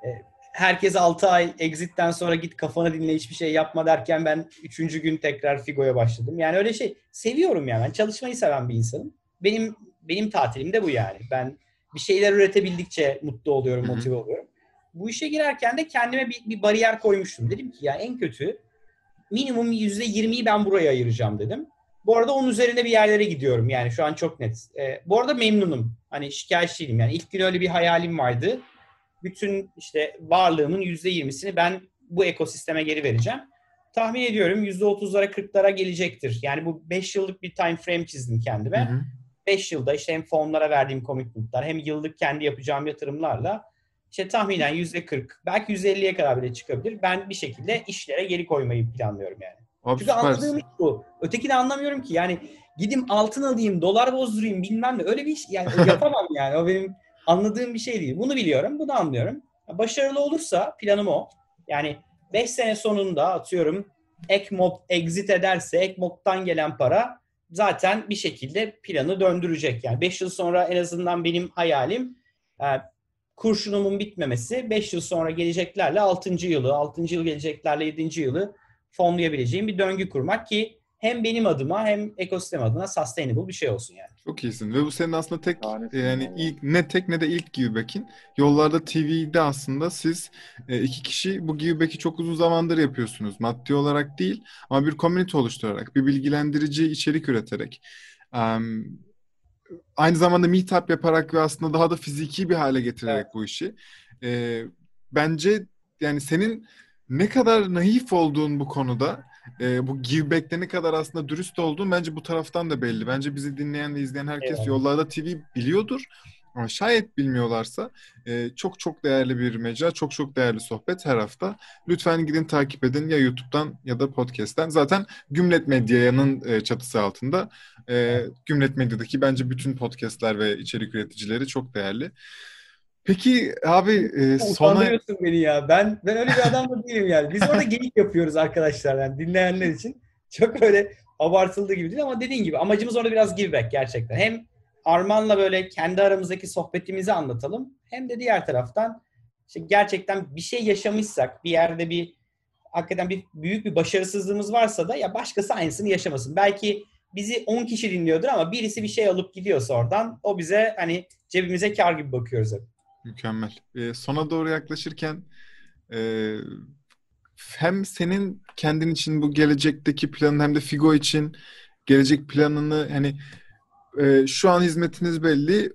e, herkes 6 ay exit'ten sonra git kafanı dinle hiçbir şey yapma derken ben 3. gün tekrar Figo'ya başladım. Yani öyle şey seviyorum yani. Ben çalışmayı seven bir insanım. Benim benim tatilim de bu yani. Ben bir şeyler üretebildikçe mutlu oluyorum, motive oluyorum. Bu işe girerken de kendime bir, bir bariyer koymuştum. Dedim ki ya en kötü minimum %20'yi ben buraya ayıracağım dedim. Bu arada onun üzerine bir yerlere gidiyorum yani şu an çok net. Ee, bu arada memnunum. Hani şikayetçi değilim. Yani ilk gün öyle bir hayalim vardı bütün işte varlığımın yüzde yirmisini ben bu ekosisteme geri vereceğim. Tahmin ediyorum yüzde otuzlara kırklara gelecektir. Yani bu beş yıllık bir time frame çizdim kendime. Beş yılda işte hem fonlara verdiğim commitment'lar hem yıllık kendi yapacağım yatırımlarla işte tahminen yüzde kırk belki yüzde elliye kadar bile çıkabilir. Ben bir şekilde işlere geri koymayı planlıyorum yani. Abi Çünkü süpersin. anladığım iş bu. Ötekini anlamıyorum ki. Yani gidim altın alayım, dolar bozdurayım bilmem ne. Öyle bir iş yani *laughs* yapamam yani. O benim anladığım bir şey değil. Bunu biliyorum, bunu anlıyorum. Başarılı olursa planım o. Yani 5 sene sonunda atıyorum Ekmod exit ederse Ekmod'dan gelen para zaten bir şekilde planı döndürecek. Yani 5 yıl sonra en azından benim hayalim e, kurşunumun bitmemesi 5 yıl sonra geleceklerle 6. yılı, 6. yıl geleceklerle 7. yılı fonlayabileceğim bir döngü kurmak ki hem benim adıma hem ekosistem adına sustainable bir şey olsun yani. Çok iyisin ve bu senin aslında tek Tanesi yani ilk ne tek ne de ilk giveback'in. Yollarda TV'de aslında siz e, iki kişi bu giveback'i çok uzun zamandır yapıyorsunuz. Maddi olarak değil ama bir community oluşturarak, bir bilgilendirici içerik üreterek. Um, aynı zamanda meetup yaparak ve aslında daha da fiziki bir hale getirerek Evet. bu işi. E, bence yani senin ne kadar naif olduğun bu konuda, e, bu give back'te ne kadar aslında dürüst olduğun bence bu taraftan da belli. Bence bizi dinleyen ve izleyen herkes Eyvallah. Yollarda TV biliyordur. Ama şayet bilmiyorlarsa e, çok çok değerli bir mecra, çok çok değerli sohbet her hafta. Lütfen gidin takip edin ya YouTube'dan ya da podcast'ten. Zaten Gümlet Medya'nın e, çatısı altında. E, Gümlet Medya'daki bence bütün podcast'ler ve içerik üreticileri çok değerli. Peki abi e, sona... Utandırıyorsun beni ya. Ben ben öyle bir adam da değilim yani. Biz orada geyik yapıyoruz arkadaşlar yani dinleyenler için. Çok öyle abartıldığı gibi değil ama dediğin gibi amacımız orada biraz give back gerçekten. Hem Arman'la böyle kendi aramızdaki sohbetimizi anlatalım. Hem de diğer taraftan işte gerçekten bir şey yaşamışsak bir yerde bir hakikaten bir büyük bir başarısızlığımız varsa da ya başkası aynısını yaşamasın. Belki bizi 10 kişi dinliyordur ama birisi bir şey alıp gidiyorsa oradan o bize hani cebimize kar gibi bakıyoruz hep. Mükemmel. E, sona doğru yaklaşırken e, hem senin kendin için bu gelecekteki planın hem de Figo için gelecek planını hani e, şu an hizmetiniz belli.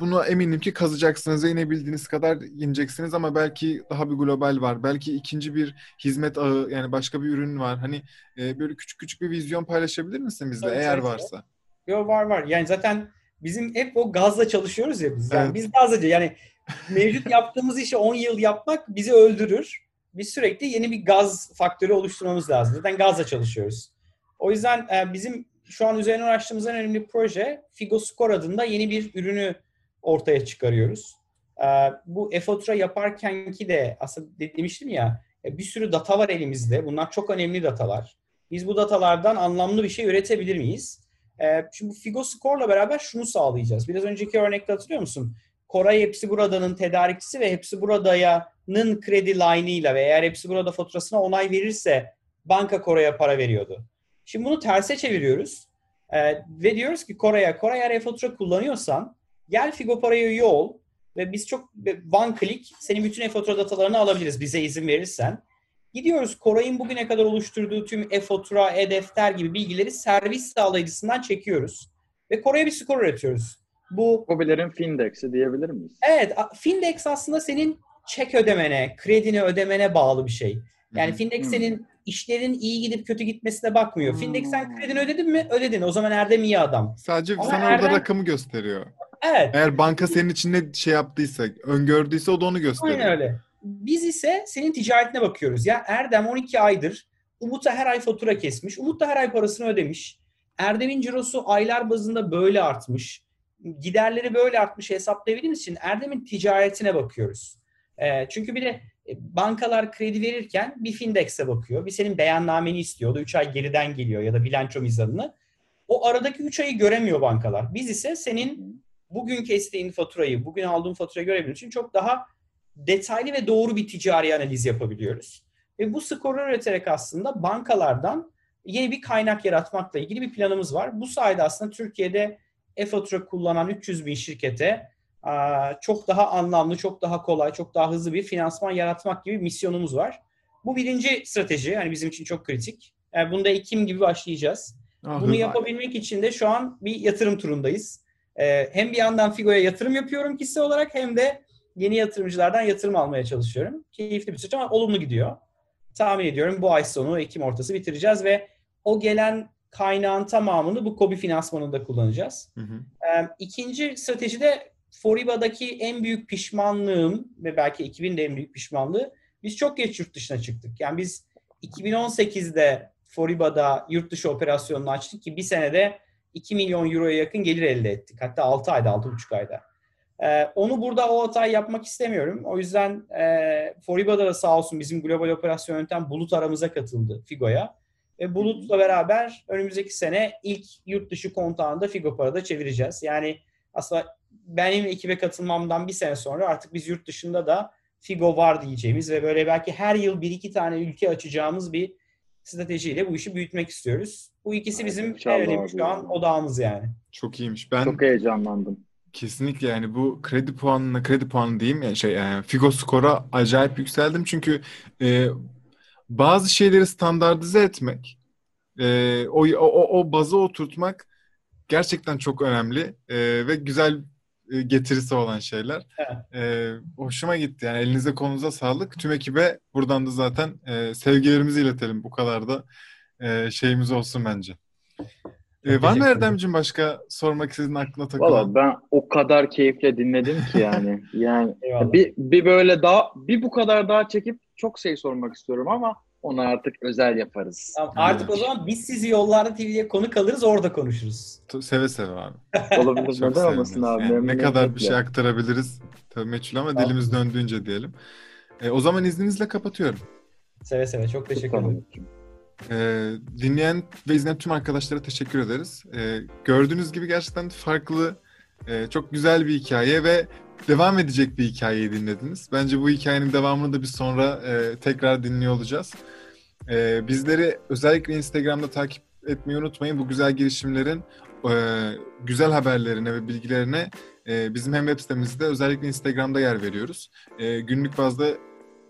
Bunu eminim ki kazacaksınız ve inebildiğiniz kadar ineceksiniz ama belki daha bir global var. Belki ikinci bir hizmet ağı yani başka bir ürün var. Hani e, böyle küçük küçük bir vizyon paylaşabilir misin bizle Tabii, eğer varsa? Yo var var. Yani zaten bizim hep o gazla çalışıyoruz ya biz. Yani Evet. biz gazlıca yani mevcut *laughs* yaptığımız işi 10 yıl yapmak bizi öldürür. Biz sürekli yeni bir gaz faktörü oluşturmamız lazım. Zaten gazla çalışıyoruz. O yüzden e, bizim şu an üzerine uğraştığımız en önemli proje Figo Score adında yeni bir ürünü ortaya çıkarıyoruz. E, bu e-fatura yaparken ki de aslında de- demiştim ya e, bir sürü data var elimizde. Bunlar çok önemli datalar. Biz bu datalardan anlamlı bir şey üretebilir miyiz? Ee, şimdi Figo Score'la beraber şunu sağlayacağız. Biraz önceki örnekte hatırlıyor musun? Koray Hepsi Burada'nın tedarikçisi ve Hepsi Burada'nın kredi line'ıyla ve eğer Hepsi Burada faturasına onay verirse banka Koray'a para veriyordu. Şimdi bunu terse çeviriyoruz. Ee, ve diyoruz ki Koray'a, Koray eğer e-fatura kullanıyorsan gel Figo Para'ya üye ol ve biz çok one click senin bütün e-fatura datalarını alabiliriz bize izin verirsen. Gidiyoruz Koray'ın bugüne kadar oluşturduğu tüm e-fatura, e-defter gibi bilgileri servis sağlayıcısından çekiyoruz. Ve Koray'a bir skor üretiyoruz. Bu Hobilerin Findex'i diyebilir miyiz? evet Findex aslında senin çek ödemene, kredini ödemene bağlı bir şey. Yani hı. Findex Hmm. senin işlerin iyi gidip kötü gitmesine bakmıyor. Findex sen Hmm. kredini ödedin mi? Ödedin. O zaman Erdem iyi adam. Sadece Ama sana orada Erdem- rakamı gösteriyor. Evet. Eğer banka senin için ne şey yaptıysa, öngördüyse o da onu gösteriyor. Aynen öyle. Biz ise senin ticaretine bakıyoruz. Ya Erdem 12 aydır Umut'a her ay fatura kesmiş. Umut da her ay parasını ödemiş. Erdem'in cirosu aylar bazında böyle artmış. Giderleri böyle artmış hesaplayabildiğimiz için Erdem'in ticaretine bakıyoruz. Ee, çünkü bir de e, bankalar kredi verirken bir Findex'e bakıyor. Bir senin beyannameni istiyor. O da 3 ay geriden geliyor ya da bilanço mizanını. O aradaki 3 ayı göremiyor bankalar. Biz ise senin bugün kestiğin faturayı, bugün aldığın faturayı görebilmek için çok daha detaylı ve doğru bir ticari analiz yapabiliyoruz. Ve bu skoru üreterek aslında bankalardan yeni bir kaynak yaratmakla ilgili bir planımız var. Bu sayede aslında Türkiye'de e-fatura kullanan 300 bin şirkete çok daha anlamlı, çok daha kolay, çok daha hızlı bir finansman yaratmak gibi misyonumuz var. Bu birinci strateji. Yani bizim için çok kritik. Yani bunda Ekim gibi başlayacağız. Ah, Bunu yapabilmek için de şu an bir yatırım turundayız. Ee, hem bir yandan Figo'ya yatırım yapıyorum kişisel olarak hem de yeni yatırımcılardan yatırım almaya çalışıyorum. Keyifli bir süreç ama olumlu gidiyor. Tahmin ediyorum bu ay sonu Ekim ortası bitireceğiz ve o gelen kaynağın tamamını bu KOBİ finansmanında kullanacağız. Hı hı. Ee, İkinci strateji de Foriba'daki en büyük pişmanlığım ve belki ekibin de en büyük pişmanlığı biz çok geç yurt dışına çıktık. Yani biz 2018'de Foriba'da yurt dışı operasyonunu açtık ki bir senede 2 milyon euroya yakın gelir elde ettik. Hatta 6 ayda, 6,5 ayda. Ee, onu burada o hatayı yapmak istemiyorum. O yüzden e, Foriba'da da sağ olsun bizim global operasyon yöntem Bulut aramıza katıldı Figo'ya. Ve Bulut'la beraber önümüzdeki sene ilk yurt dışı kontağında Figo Para'da çevireceğiz. Yani aslında benim ekibe katılmamdan bir sene sonra artık biz yurt dışında da Figo var diyeceğimiz ve böyle belki her yıl bir iki tane ülke açacağımız bir stratejiyle bu işi büyütmek istiyoruz. Bu ikisi bizim en önemli şu an odağımız yani. Çok iyiymiş. Ben Çok heyecanlandım. kesinlikle yani bu kredi puanına kredi puanı diyeyim ya şey yani Figo skora acayip yükseldim çünkü e, bazı şeyleri standartize etmek e, o, o, o bazı oturtmak gerçekten çok önemli e, ve güzel getirisi olan şeyler. E, hoşuma gitti. Yani elinize kolunuza sağlık. Tüm ekibe buradan da zaten e, sevgilerimizi iletelim. Bu kadar da e, şeyimiz olsun bence. E, var mı Erdemciğim başka sormak istediğin aklına takılan? Valla ben o kadar keyifle dinledim ki yani. *laughs* Yani bir, bir böyle daha bir bu kadar daha çekip çok şey sormak istiyorum ama onu artık özel yaparız. Tamam, artık o zaman biz sizi Yollarda TV'ye konuk alırız orada konuşuruz. Seve seve abi. Olabilir neden olmasın abi. Yani ne kadar bir şey aktarabiliriz tabii meçhul ama Tamam. dilimiz döndüğünce diyelim. E, o zaman izninizle kapatıyorum. Seve seve çok teşekkür ederim. Ee, dinleyen ve izleyen tüm arkadaşlara teşekkür ederiz. Ee, gördüğünüz gibi gerçekten farklı, e, çok güzel bir hikaye ve devam edecek bir hikayeyi dinlediniz. Bence bu hikayenin devamını da bir sonra e, tekrar dinliyor olacağız. Ee, bizleri özellikle Instagram'da takip etmeyi unutmayın. Bu güzel girişimlerin e, güzel haberlerine ve bilgilerine e, bizim hem web sitemizde özellikle Instagram'da yer veriyoruz. E, günlük bazda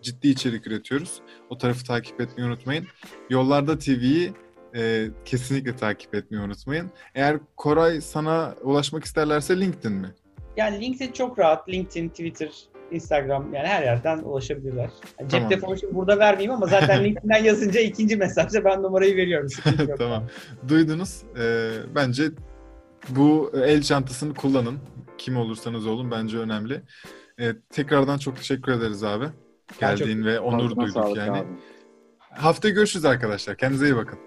ciddi içerik üretiyoruz. O tarafı takip etmeyi unutmayın. Yollarda TV'yi e, kesinlikle takip etmeyi unutmayın. Eğer Koray sana ulaşmak isterlerse LinkedIn mi? Yani LinkedIn çok rahat. LinkedIn, Twitter, Instagram yani her yerden ulaşabilirler. Yani cep Tamam. telefonu şimdi burada vermeyeyim ama zaten *laughs* LinkedIn'den yazınca ikinci mesajda ben numarayı veriyorum. *laughs* Tamam. Duydunuz. E, bence bu el çantasını kullanın. Kim olursanız olun bence önemli. E, tekrardan çok teşekkür ederiz abi. Ben çok- Geldiğin ve onur Ağzına duyduk yani. abi. Haftaya görüşürüz arkadaşlar. Kendinize iyi bakın.